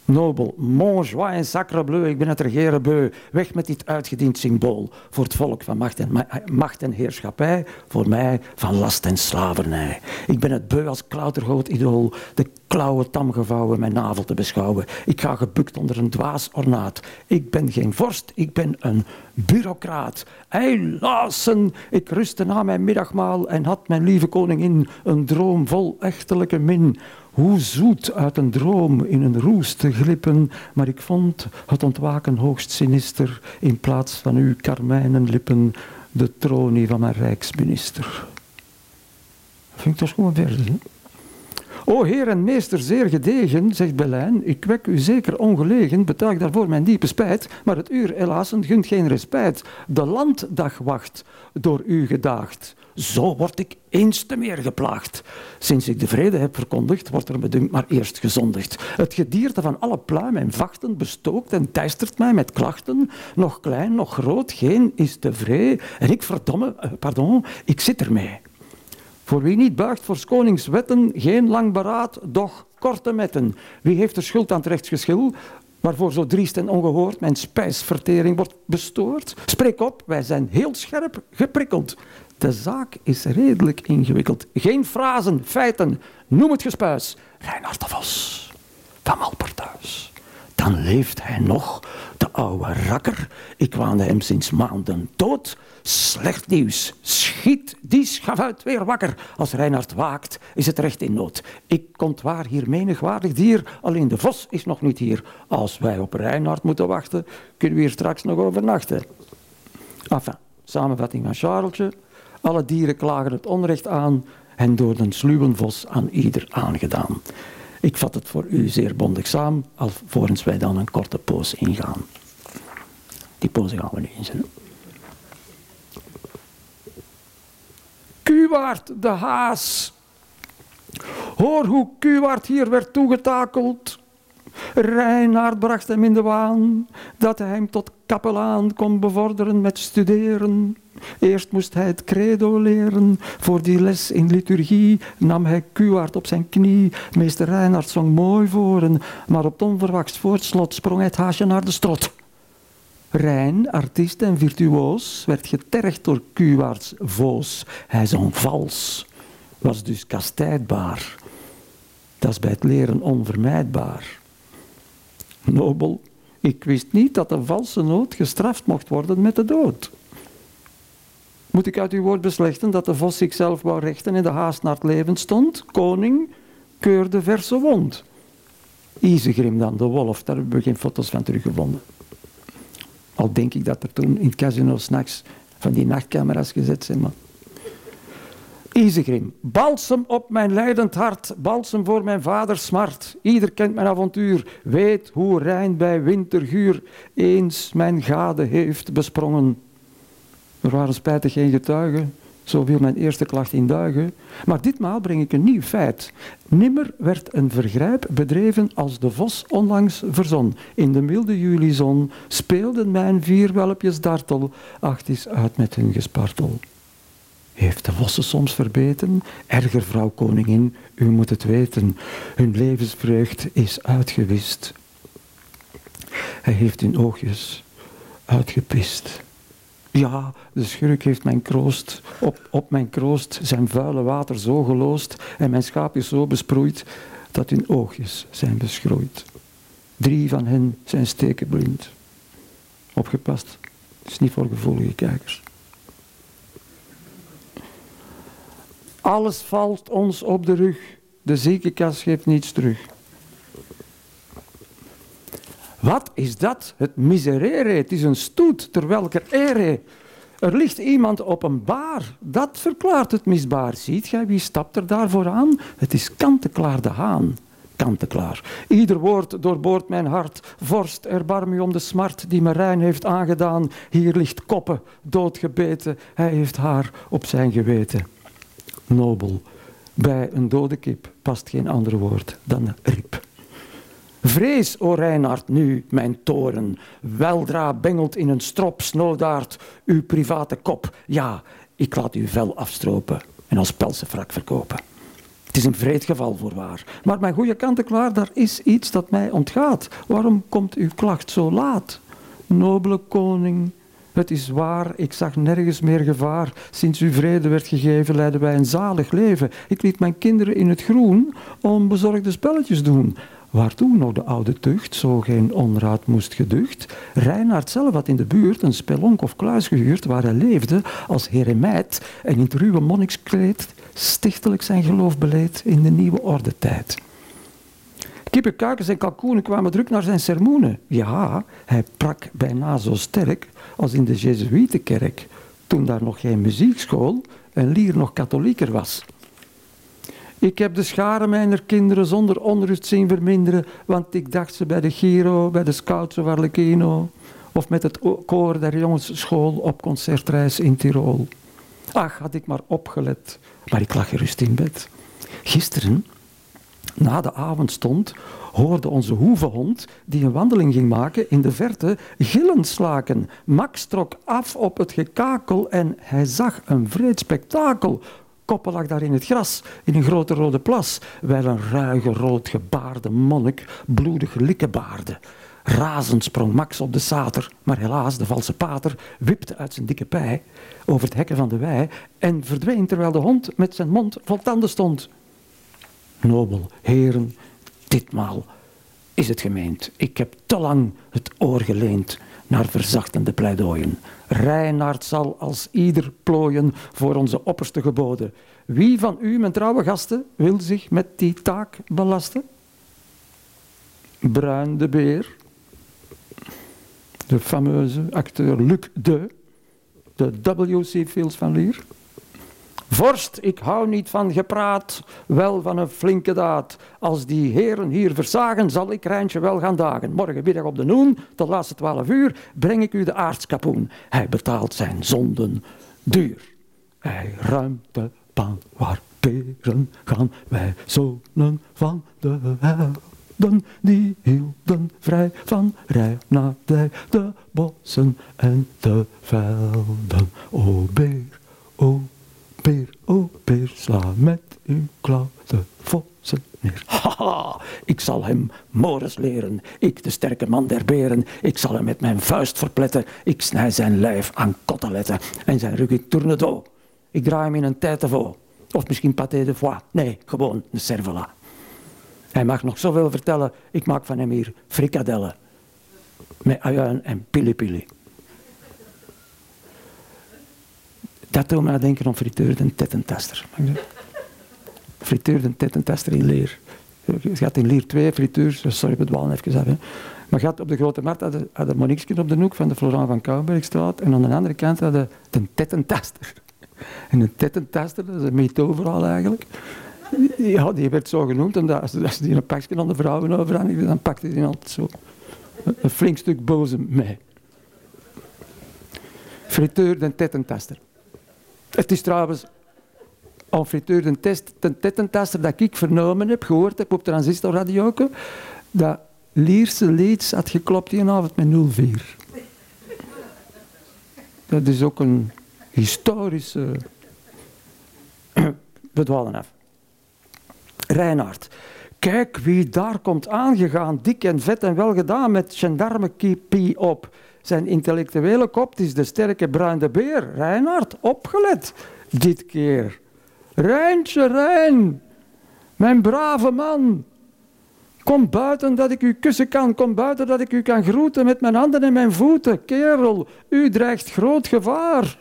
Nobel, mon joie en sacre bleu, ik ben het regeren beu. Weg met dit uitgediend symbool voor het volk van macht en, macht en heerschappij, voor mij van last en slavernij. Ik ben het beu als klautergroot idool, de klauwen tam gevouwen mijn navel te beschouwen. Ik ga gebukt onder een dwaas ornaat. Ik ben geen vorst, ik ben een bureaucraat. Eilassen, ik rustte na mijn middagmaal en had mijn lieve koningin een droom vol echtelijke min. Hoe zoet uit een droom in een roes te glippen, maar ik vond het ontwaken hoogst sinister in plaats van uw karmijnen lippen, de tronie van mijn rijksminister. Vind ik toch gewoon verder. O heer en meester, zeer gedegen, zegt Belijn, ik wek u zeker ongelegen, betuig daarvoor mijn diepe spijt, maar het uur helaas gunt geen respijt. De landdag wacht, door u gedaagd. Zo word ik eens te meer geplaagd. Sinds ik de vrede heb verkondigd, wordt er bedunkt maar eerst gezondigd. Het gedierte van alle pluim en vachten bestookt en teistert mij met klachten. Nog klein, nog groot, geen is tevreden. En ik verdomme, eh, pardon, ik zit ermee. Voor wie niet buigt voor koningswetten, geen lang beraad, doch korte metten. Wie heeft er schuld aan het rechtsgeschil? waarvoor zo driest en ongehoord mijn spijsvertering wordt bestoord? Spreek op, wij zijn heel scherp geprikkeld. De zaak is redelijk ingewikkeld. Geen frazen, feiten, noem het gespuis. Reinhard de Vos van Malperthuis. Dan leeft hij nog, de oude rakker. Ik waande hem sinds maanden dood. Slecht nieuws. Schiet die schavuit weer wakker. Als Reinhard waakt, is het recht in nood. Ik waar hier menigwaardig dier, alleen de vos is nog niet hier. Als wij op Reinhard moeten wachten, kunnen we hier straks nog overnachten. Enfin, samenvatting van Charlesje. Alle dieren klagen het onrecht aan en door de sluwe vos aan ieder aangedaan. Ik vat het voor u zeer bondig samen, alvorens wij dan een korte poos ingaan. Die poos gaan we nu inzetten. Kuwaard de haas. Hoor hoe Kuwaard hier werd toegetakeld. Reinaard bracht hem in de waan dat hij hem tot kapelaan kon bevorderen met studeren. Eerst moest hij het credo leren. Voor die les in liturgie nam hij Kuwaard op zijn knie. Meester Reinhard zong mooi voren, maar op het onverwachts voortslot sprong het haasje naar de strot. Rijn, artiest en virtuoos, werd getergd door Kuwaards voos. Hij zong vals, was dus kastijdbaar. Dat is bij het leren onvermijdbaar. Nobel, ik wist niet dat een valse noot gestraft mocht worden met de dood. Moet ik uit uw woord beslechten dat de vos zichzelf wou rechten en de haast naar het leven stond? Koning keurde verse wond. Isegrim dan, de wolf, daar hebben we geen foto's van teruggevonden. Al denk ik dat er toen in het casino s'nachts van die nachtcamera's gezet zijn. Maar... Isegrim, balsem op mijn lijdend hart, balsem voor mijn vaders smart. Ieder kent mijn avontuur, weet hoe Rijn bij winterguur eens mijn gade heeft besprongen. Er waren spijtig geen getuigen, zo viel mijn eerste klacht in duigen. Maar ditmaal breng ik een nieuw feit. Nimmer werd een vergrijp bedreven als de vos onlangs verzon. In de milde julizon speelden mijn vier welpjes dartel. Acht is uit met hun gespartel. Heeft de vossen soms verbeten? Erger vrouw koningin, u moet het weten. Hun levensvreugd is uitgewist. Hij heeft hun oogjes uitgepist. Ja, de schurk heeft mijn kroost, op, op mijn kroost zijn vuile water zo geloost en mijn schaapjes zo besproeid dat hun oogjes zijn beschroeid. Drie van hen zijn stekenblind. Opgepast, is niet voor gevoelige kijkers. Alles valt ons op de rug. De ziekenkast geeft niets terug. Wat is dat? Het miserere. Het is een stoet, terwijl er ere. Er ligt iemand op een baar. Dat verklaart het misbaar. Ziet gij, wie stapt er daarvoor aan? Het is Kanteklaar de Haan. Kanteklaar. Ieder woord doorboort mijn hart. Vorst, erbarm u om de smart die me Rijn heeft aangedaan. Hier ligt koppen, doodgebeten. Hij heeft haar op zijn geweten. Nobel. Bij een dode kip past geen ander woord dan riep. Vrees, o Reinhard, nu, mijn toren. Weldra bengelt in een strop snoodaard uw private kop. Ja, ik laat uw vel afstropen en als pelsenfrak verkopen. Het is een vreed geval voorwaar. Maar mijn goede kant-en-klaar, daar is iets dat mij ontgaat. Waarom komt uw klacht zo laat? Nobele koning, het is waar, ik zag nergens meer gevaar. Sinds uw vrede werd gegeven, leiden wij een zalig leven. Ik liet mijn kinderen in het groen onbezorgde spelletjes doen. Waartoe nou de oude tucht zo geen onraad moest geducht? Reinhard zelf had in de buurt een spelonk of kluis gehuurd waar hij leefde als heremijt en in het ruwe monnikskleed stichtelijk zijn geloof beleed in de nieuwe ordetijd. Kippen, kuikens en kalkoenen kwamen druk naar zijn sermoenen. Ja, hij prak bijna zo sterk als in de Jezuïetenkerk, toen daar nog geen muziekschool en lier nog katholieker was. Ik heb de scharen mijner kinderen zonder onrust zien verminderen, want ik dacht ze bij de Giro, bij de Scouts of Arlecchino, of met het koor der jongensschool op concertreis in Tirol. Ach, had ik maar opgelet, maar ik lag gerust in bed. Gisteren, na de avondstond, hoorde onze hoevenhond, die een wandeling ging maken, in de verte gillend slaken. Max trok af op het gekakel en hij zag een vreed spektakel koppen lag daar in het gras, in een grote rode plas, wijl een ruige rood gebaarde monnik bloedig likken baarde. Razend sprong Max op de sater, maar helaas, de valse pater wipte uit zijn dikke pij over het hekken van de wei en verdween terwijl de hond met zijn mond vol tanden stond. Nobel, heren, ditmaal is het gemeend. Ik heb te lang het oor geleend naar verzachtende pleidooien. Reinaard zal als ieder plooien voor onze opperste geboden. Wie van u, mijn trouwe gasten, wil zich met die taak belasten? Bruin de Beer, de fameuze acteur Luc de, de W.C. Fields van Lier. Vorst, ik hou niet van gepraat, wel van een flinke daad. Als die heren hier verzagen, zal ik Rijntje wel gaan dagen. Morgenmiddag op de noen, tot laatste twaalf uur, breng ik u de aardskapoen. Hij betaalt zijn zonden duur. Hij ruimt de baan waar gaan, wij zonen van de hel. hielden, die hielden vrij van rij naar dij, de bossen en de velden. O beer, o beer, o beer, sla met uw klauw de vossen neer. Haha, ik zal hem mores leren, ik de sterke man der beren. Ik zal hem met mijn vuist verpletten, ik snij zijn lijf aan koteletten en zijn rug in tournedo. Ik draai hem in een de Of misschien pâté de foie. Nee, gewoon een cervela. Hij mag nog zoveel vertellen. Ik maak van hem hier frikadellen. Met ajuin en pili-pili. Dat doet me denken aan frituur en tettentaster. Frituur en tettentaster in leer. Je gaat in leer 2, frituur, sorry, we dwalen even af. Hè. Maar gaat op de Grote Markt hadden, hadden Moniquesken op de hoek van de Florent van Kouwenbergstraat en aan de andere kant hadden de tettentaster. En een tettentaster, dat is een meetoverhaal eigenlijk. Ja, die werd zo genoemd omdat als, als die een pakje aan de vrouwen overhandigde, dan pakte hij altijd zo een flink stuk boze mee. Friteur de tettentaster. Het is trouwens een friteur test, tettentaster dat ik vernomen heb, gehoord heb op transistorradio, dat Lierse Leeds had geklopt die avond met 04. Dat is ook een historische... We dwalen af. Reinhard. Kijk wie daar komt aangegaan, dik en vet en wel gedaan met gendarmekipie op. Zijn intellectuele kop is de sterke bruine beer. Reinhard, opgelet dit keer. Rijntje, Rijn, mijn brave man. Kom buiten dat ik u kussen kan. Kom buiten dat ik u kan groeten met mijn handen en mijn voeten. Kerel, u dreigt groot gevaar.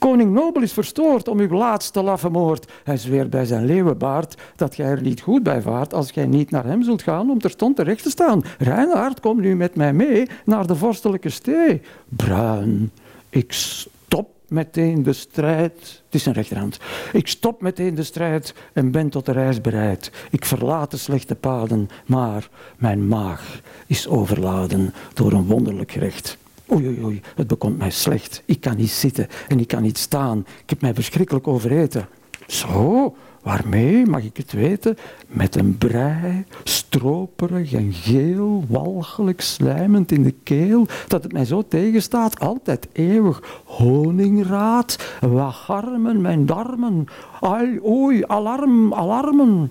Koning Nobel is verstoord om uw laatste laffe moord. Hij zweert bij zijn leeuwenbaard dat gij er niet goed bij vaart als gij niet naar hem zult gaan om terstond terecht te staan. Reinhard, kom nu met mij mee naar de vorstelijke stee. Bruin, ik stop meteen de strijd. Het is een rechterhand. Ik stop meteen de strijd en ben tot de reis bereid. Ik verlaat de slechte paden, maar mijn maag is overladen door een wonderlijk gerecht. Oei, oei, oei, het bekomt mij slecht. Ik kan niet zitten en ik kan niet staan. Ik heb mij verschrikkelijk overeten. Zo, waarmee, mag ik het weten? Met een brei, stroperig en geel, walgelijk, slijmend in de keel, dat het mij zo tegenstaat, altijd eeuwig. Honingraad, wagarmen, mijn darmen. Ai, oei, alarm, alarmen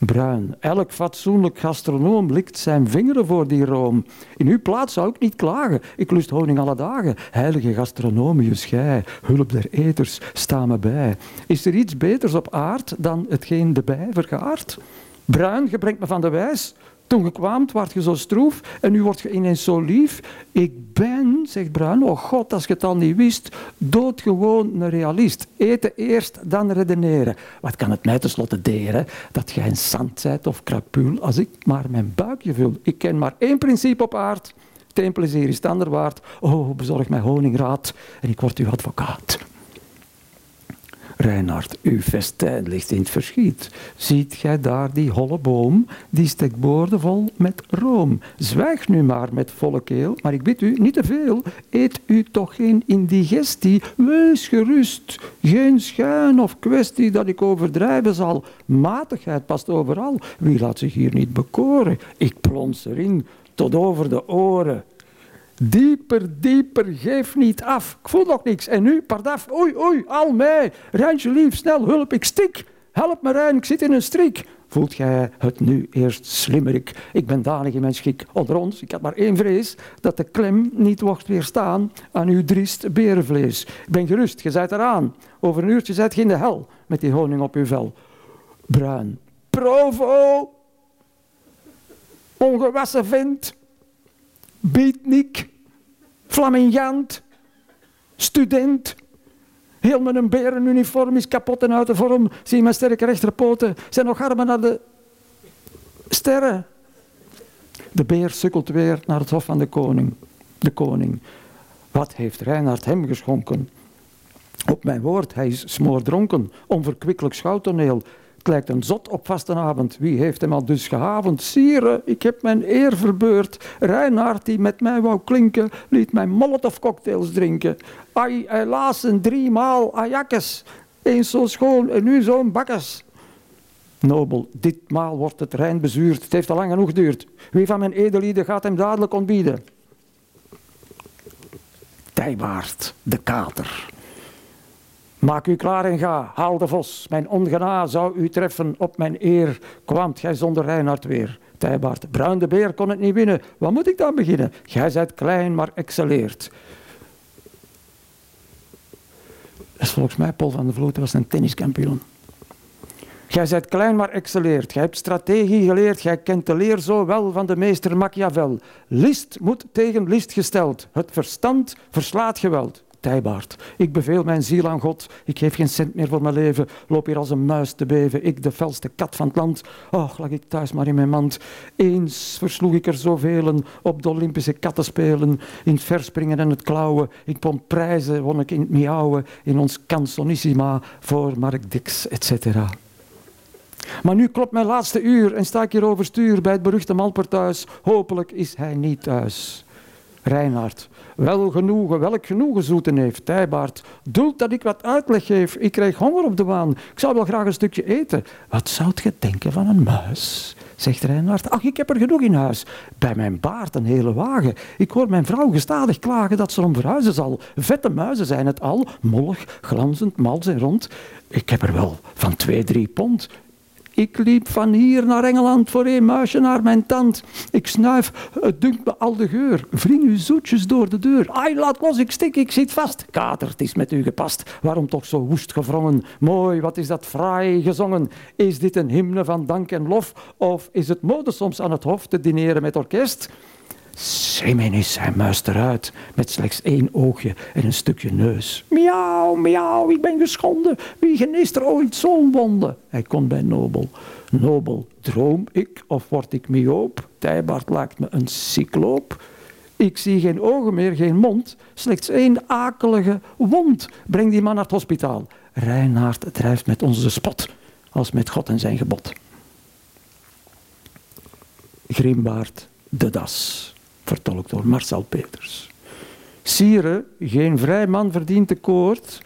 bruin. Elk fatsoenlijk gastronoom likt zijn vingeren voor die room. In uw plaats zou ik niet klagen. Ik lust honing alle dagen. Heilige gastronomius, gij, hulp der eters, sta me bij. Is er iets beters op aard dan hetgeen de bij vergaart? Bruin, je brengt me van de wijs. Toen je kwam, werd je zo stroef en nu word je ineens zo lief. Ik ben, zegt Bruin, oh god, als je het al niet wist, doodgewoon een realist. Eten eerst, dan redeneren. Wat kan het mij tenslotte deren dat jij een zand zijt of krapul als ik maar mijn buikje vul? Ik ken maar één principe op aard. Het plezier is het ander waard. Oh, bezorg mij honingraad en ik word uw advocaat. Reinhard, uw festijn ligt in het verschiet. Ziet gij daar die holle boom, die steekt boordevol met room. Zwijg nu maar met volle keel, maar ik bid u, niet te veel. Eet u toch geen indigestie, wees gerust. Geen schuin of kwestie dat ik overdrijven zal. Matigheid past overal. Wie laat zich hier niet bekoren? Ik plons erin, tot over de oren. Dieper, dieper, geef niet af. Ik voel nog niks. En nu, pardaf, oei, oei, al mij. Rijntje lief, snel, hulp, ik stik. Help me, Rijn, ik zit in een strik. Voelt gij het nu eerst slimmerik? Ik ben danig in mijn schik. Onder ons, ik had maar één vrees, dat de klem niet mocht weerstaan aan uw driest berenvlees. Ik ben gerust, je zijt eraan. Over een uurtje zijt je in de hel, met die honing op uw vel. Bruin. Provo! Ongewassen vent beatnik, flamingant, student. Heel met een berenuniform is kapot en uit de vorm. Zie mijn sterke rechterpoten. Zijn nog armen naar de sterren. De beer sukkelt weer naar het hof van de koning. De koning. Wat heeft Reinhard hem geschonken? Op mijn woord, hij is smoordronken, onverkwikkelijk schouwtoneel. Het lijkt een zot op vastenavond. Wie heeft hem al dus gehavend? Sire, ik heb mijn eer verbeurd. Reinhard, die met mij wou klinken, liet mij cocktails drinken. Ai, helaas een driemaal Ajakkes. Eens zo schoon en nu zo'n bakkes. Nobel, ditmaal wordt het Rijn bezuurd. Het heeft al lang genoeg geduurd. Wie van mijn edellieden gaat hem dadelijk ontbieden? Tijwaard, de kater. Maak u klaar en ga, haal de vos. Mijn ongena zou u treffen op mijn eer. Kwaamt gij zonder Reinhard weer. Tijbaard, bruin de beer kon het niet winnen. Wat moet ik dan beginnen? Gij zijt klein, maar excelleert. Volgens mij Paul van der Vloot, was een tenniskampioen. Gij zijt klein, maar excelleert. Gij hebt strategie geleerd. Gij kent de leer zo wel van de meester Machiavel. List moet tegen list gesteld. Het verstand verslaat geweld. Tijbaard. Ik beveel mijn ziel aan God. Ik geef geen cent meer voor mijn leven. Loop hier als een muis te beven. Ik, de felste kat van het land. Och, lag ik thuis maar in mijn mand. Eens versloeg ik er zoveel op de Olympische kattenspelen. In het verspringen en het klauwen. Ik kon prijzen, won ik in het miauwen. In ons canzonissima voor Mark Dix, etc. Maar nu klopt mijn laatste uur en sta ik hier overstuur bij het beruchte Malperthuis. Hopelijk is hij niet thuis. Reinhard, wel genoegen, welk genoegen zoeten heeft. Tijbaard, doelt dat ik wat uitleg geef. Ik krijg honger op de waan. Ik zou wel graag een stukje eten. Wat zou je denken van een muis? Zegt Reinhard. Ach, ik heb er genoeg in huis. Bij mijn baard een hele wagen. Ik hoor mijn vrouw gestadig klagen dat ze om verhuizen zal. Vette muizen zijn het al. Mollig, glanzend, mals en rond. Ik heb er wel van twee, drie pond. Ik liep van hier naar Engeland voor een muisje naar mijn tand. Ik snuif, het dunkt me al de geur. Vring uw zoetjes door de deur. Ai, laat los, ik stik, ik zit vast. Kater, het is met u gepast. Waarom toch zo woest gevrongen? Mooi, wat is dat fraai gezongen? Is dit een hymne van dank en lof? Of is het mode soms aan het hof te dineren met orkest? Semenis, hij muist eruit met slechts één oogje en een stukje neus. Miauw, miauw, ik ben geschonden. Wie geneest er ooit zo'n wonde? Hij komt bij Nobel. Nobel, droom ik of word ik myoop? Tijbaard lijkt me een cycloop. Ik zie geen ogen meer, geen mond, slechts één akelige wond. Breng die man naar het hospitaal. Reinhard drijft met onze spot, als met God en zijn gebod. Grimbaard, de das vertolkt door Marcel Peters. Sire, geen vrij man verdient de koord,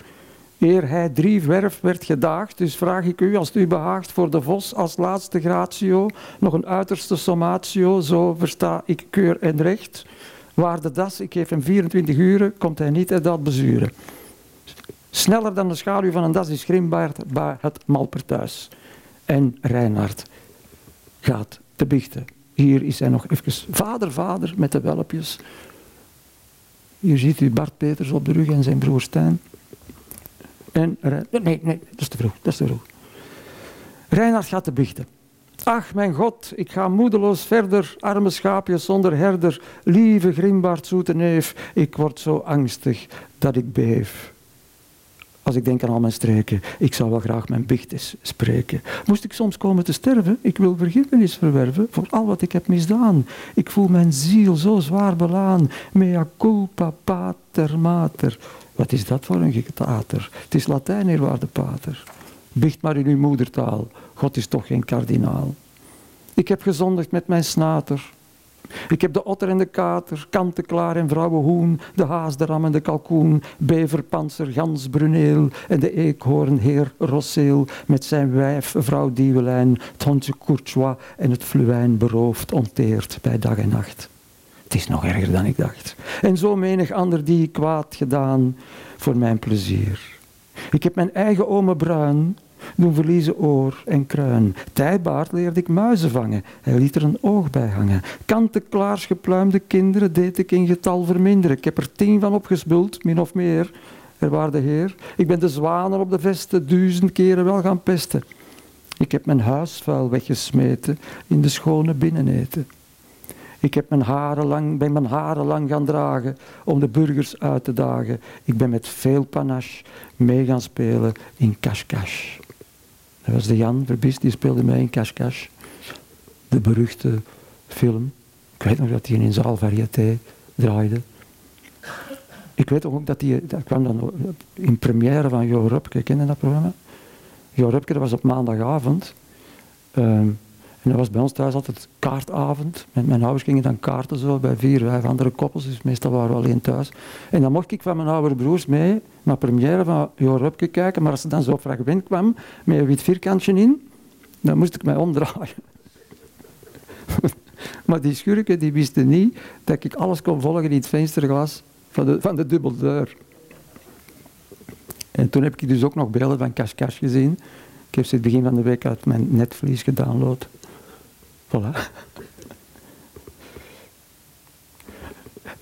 eer hij drie werf werd gedaagd. Dus vraag ik u, als het u behaagt, voor de vos als laatste gratio, nog een uiterste sommatio, zo versta ik keur en recht. Waar de das, ik geef hem 24 uren, komt hij niet uit dat bezuren. Sneller dan de schaduw van een das is Grimbaard bij het Malperthuis. En Reinhard gaat te biechten. Hier is hij nog even vader, vader met de welpjes. Hier ziet u Bart Peters op de rug en zijn broer Stijn. En, nee, nee, dat is te vroeg, dat is te vroeg. Reinhard gaat te biechten. Ach, mijn God, ik ga moedeloos verder, arme schaapjes zonder herder, lieve Grimbaard, zoete neef, ik word zo angstig dat ik beef. Als ik denk aan al mijn streken, ik zou wel graag mijn bichtes spreken. Moest ik soms komen te sterven, ik wil vergiffenis verwerven voor al wat ik heb misdaan. Ik voel mijn ziel zo zwaar belaan. Mea culpa pater mater. Wat is dat voor een getater? Het is Latijn, eerwaarde pater. Bicht maar in uw moedertaal. God is toch geen kardinaal. Ik heb gezondigd met mijn snater. Ik heb de otter en de kater, kant-en-klaar en vrouwenhoen, de haas, de ram en de kalkoen, beverpanzer, gans, bruneel en de eekhoorn, heer Rosseel, met zijn wijf, vrouw Dievelijn, het hondje Courtois en het fluwijn beroofd, onteerd bij dag en nacht. Het is nog erger dan ik dacht. En zo menig ander die kwaad gedaan voor mijn plezier. Ik heb mijn eigen ome bruin doen verliezen oor en kruin. Tijbaard leerde ik muizen vangen, hij liet er een oog bij hangen. Kant-en-klaars gepluimde kinderen deed ik in getal verminderen. Ik heb er tien van opgespuld, min of meer. Er waar de heer. Ik ben de zwanen op de vesten duizend keren wel gaan pesten. Ik heb mijn huisvuil weggesmeten in de schone binneneten. Ik heb mijn haren lang, ben mijn haren lang gaan dragen om de burgers uit te dagen. Ik ben met veel panache mee gaan spelen in Kashkash. Dat was de Jan Verbist, die speelde mij in Cash Cash. De beruchte film. Ik weet nog dat hij in Zaal Varieté draaide. Ik weet ook dat hij, dat kwam dan in première van Jo Rupke, ken je dat programma? Jo Rupke, dat was op maandagavond. Ehm, en dat was bij ons thuis altijd kaartavond. Met mijn ouders gingen dan kaarten zo bij vier, vijf andere koppels. Dus meestal waren we alleen thuis. En dan mocht ik van mijn oudere broers mee naar première van Jo Rupke kijken. Maar als ze dan zo fragment kwam, met een wit vierkantje in. Dan moest ik mij omdraaien. maar die schurken die wisten niet dat ik alles kon volgen in het vensterglas van de, van de. En toen heb ik dus ook nog beelden van Kashkash gezien. Ik heb ze het begin van de week uit mijn netvlies gedownload. Voilà.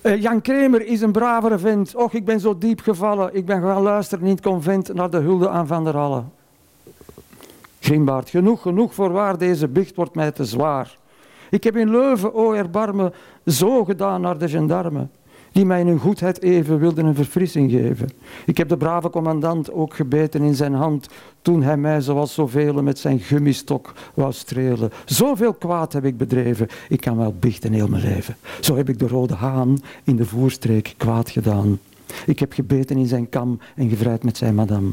Uh, Jan Kremer is een bravere vent. Och, ik ben zo diep gevallen. Ik ben gaan luisteren in het convent naar de hulde aan Van der Halle. Grimbaard, genoeg, genoeg voor waar deze bicht wordt mij te zwaar. Ik heb in Leuven, o erbarme, zo gedaan naar de gendarmen die mij in hun goedheid even wilden een verfrissing geven. Ik heb de brave commandant ook gebeten in zijn hand toen hij mij zoals zoveel met zijn gummistok wou strelen. Zoveel kwaad heb ik bedreven, ik kan wel bichten heel mijn leven. Zo heb ik de rode haan in de voerstreek kwaad gedaan. Ik heb gebeten in zijn kam en gevrijd met zijn madame,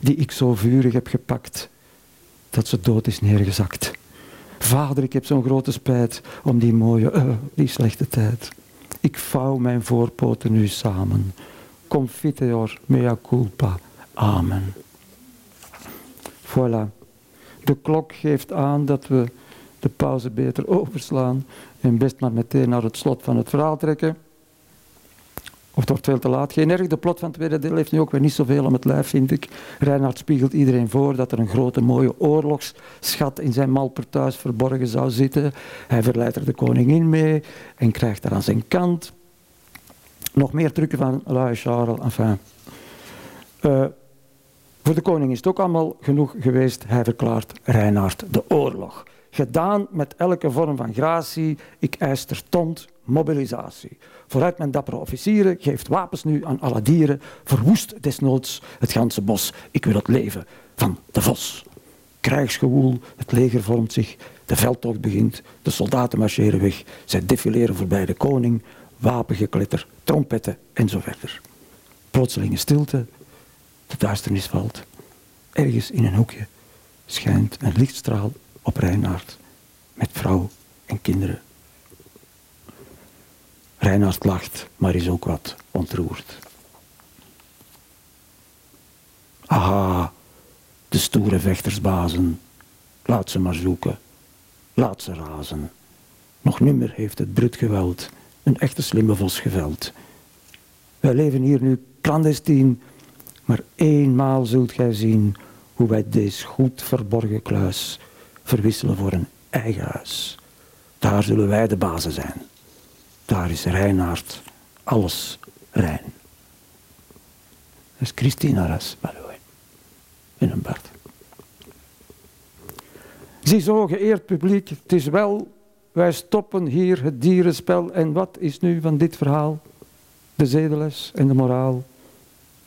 die ik zo vurig heb gepakt dat ze dood is neergezakt. Vader, ik heb zo'n grote spijt om die mooie, uh, die slechte tijd. Ik vouw mijn voorpoten nu samen. Confiteor mea culpa. Amen. Voilà. De klok geeft aan dat we de pauze beter overslaan en best maar meteen naar het slot van het verhaal trekken. Of het wordt veel te laat. Geen erg, de plot van het tweede deel heeft nu ook weer niet zoveel om het lijf, vind ik. Reinhard spiegelt iedereen voor dat er een grote mooie oorlogsschat in zijn malpertuis verborgen zou zitten. Hij verleidt er de koningin mee en krijgt haar aan zijn kant. Nog meer trucken van La Charles, enfin. Uh, voor de koning is het ook allemaal genoeg geweest. Hij verklaart Reinhard de oorlog. Gedaan met elke vorm van gratie. Ik eis terstond mobilisatie. Vooruit mijn dappere officieren, geeft wapens nu aan alle dieren, verwoest desnoods het ganse bos. Ik wil het leven van de vos. Krijgsgewoel, het leger vormt zich, de veldtocht begint, de soldaten marcheren weg, zij defileren voorbij de koning, wapengekletter, trompetten en zo verder. Plotselinge stilte, de duisternis valt. Ergens in een hoekje schijnt een lichtstraal op Reinaard met vrouw en kinderen Reinhard lacht, maar is ook wat ontroerd. Aha, de stoere vechtersbazen. Laat ze maar zoeken. Laat ze razen. Nog nimmer heeft het brut geweld een echte slimme vos geveld. Wij leven hier nu clandestien, maar eenmaal zult gij zien hoe wij deze goed verborgen kluis verwisselen voor een eigen huis. Daar zullen wij de bazen zijn. Daar is Reinaard alles rein. Dat is Christina Ras, by the way. In een Bart. Ziezo, geëerd publiek, het is wel, wij stoppen hier het dierenspel. En wat is nu van dit verhaal? De zedeles en de moraal.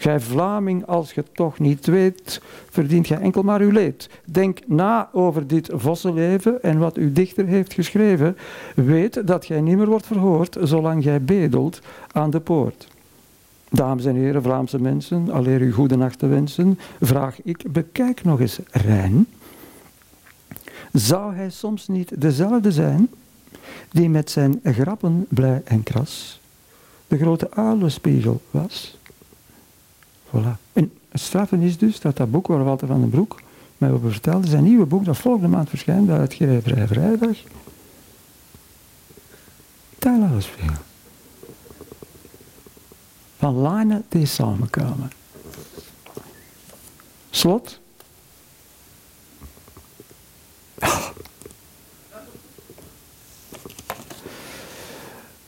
Gij Vlaming, als je toch niet weet, verdient gij enkel maar uw leed. Denk na over dit vossenleven en wat uw dichter heeft geschreven. Weet dat gij niet meer wordt verhoord, zolang gij bedelt aan de poort. Dames en heren, Vlaamse mensen, alleer u goede nacht te wensen, vraag ik, bekijk nog eens Rijn. Zou hij soms niet dezelfde zijn, die met zijn grappen blij en kras de grote uilenspiegel was? Voilà. En het straffen is dus dat dat boek waar Walter van den Broek mij over vertelde, zijn nieuwe boek dat volgende maand verschijnt bij uitgeverij Vrijdag, alles veel. Van lijnen die samenkomen. Slot.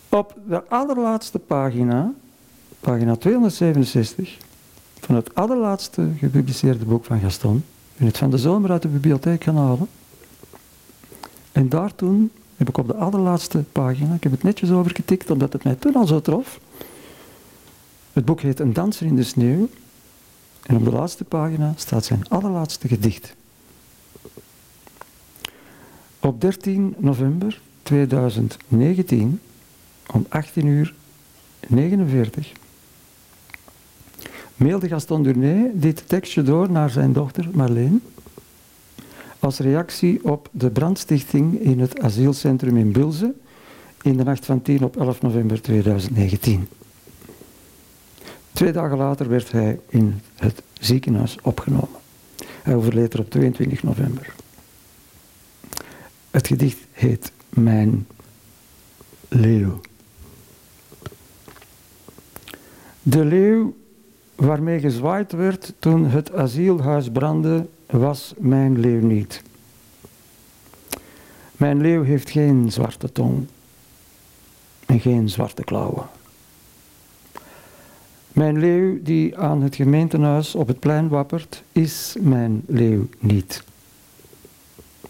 Op de allerlaatste pagina, pagina 267, van het allerlaatste gepubliceerde boek van Gaston. Ben het van de zomer uit de bibliotheek gaan halen. En daar toen heb ik op de allerlaatste pagina, ik heb het netjes overgetikt omdat het mij toen al zo trof. Het boek heet Een danser in de sneeuw. En op de laatste pagina staat zijn allerlaatste gedicht. Op 13 november 2019 om 18 uur 49 mailde Gaston Durné dit tekstje door naar zijn dochter Marleen als reactie op de brandstichting in het asielcentrum in Bulze in de nacht van 10 op 11 november 2019. Twee dagen later werd hij in het ziekenhuis opgenomen. Hij overleed er op 22 november. Het gedicht heet Mijn leeuw. De leeuw waarmee gezwaaid werd toen het asielhuis brandde, was mijn leeuw niet. Mijn leeuw heeft geen zwarte tong en geen zwarte klauwen. Mijn leeuw die aan het gemeentehuis op het plein wappert, is mijn leeuw niet.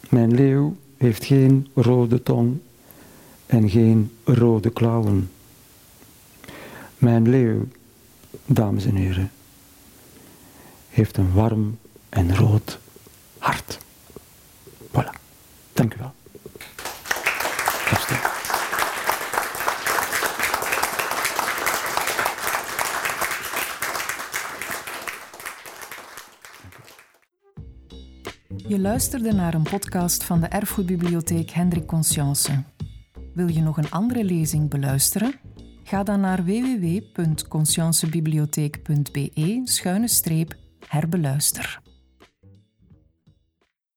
Mijn leeuw heeft geen rode tong en geen rode klauwen. Mijn leeuw, dames en heren, heeft een warm en rood hart. Voilà. Dank u wel. Je luisterde naar een podcast van de Erfgoedbibliotheek Hendrik Conscience. Wil je nog een andere lezing beluisteren? Ga dan naar www.consciencebibliotheek.be-herbeluister.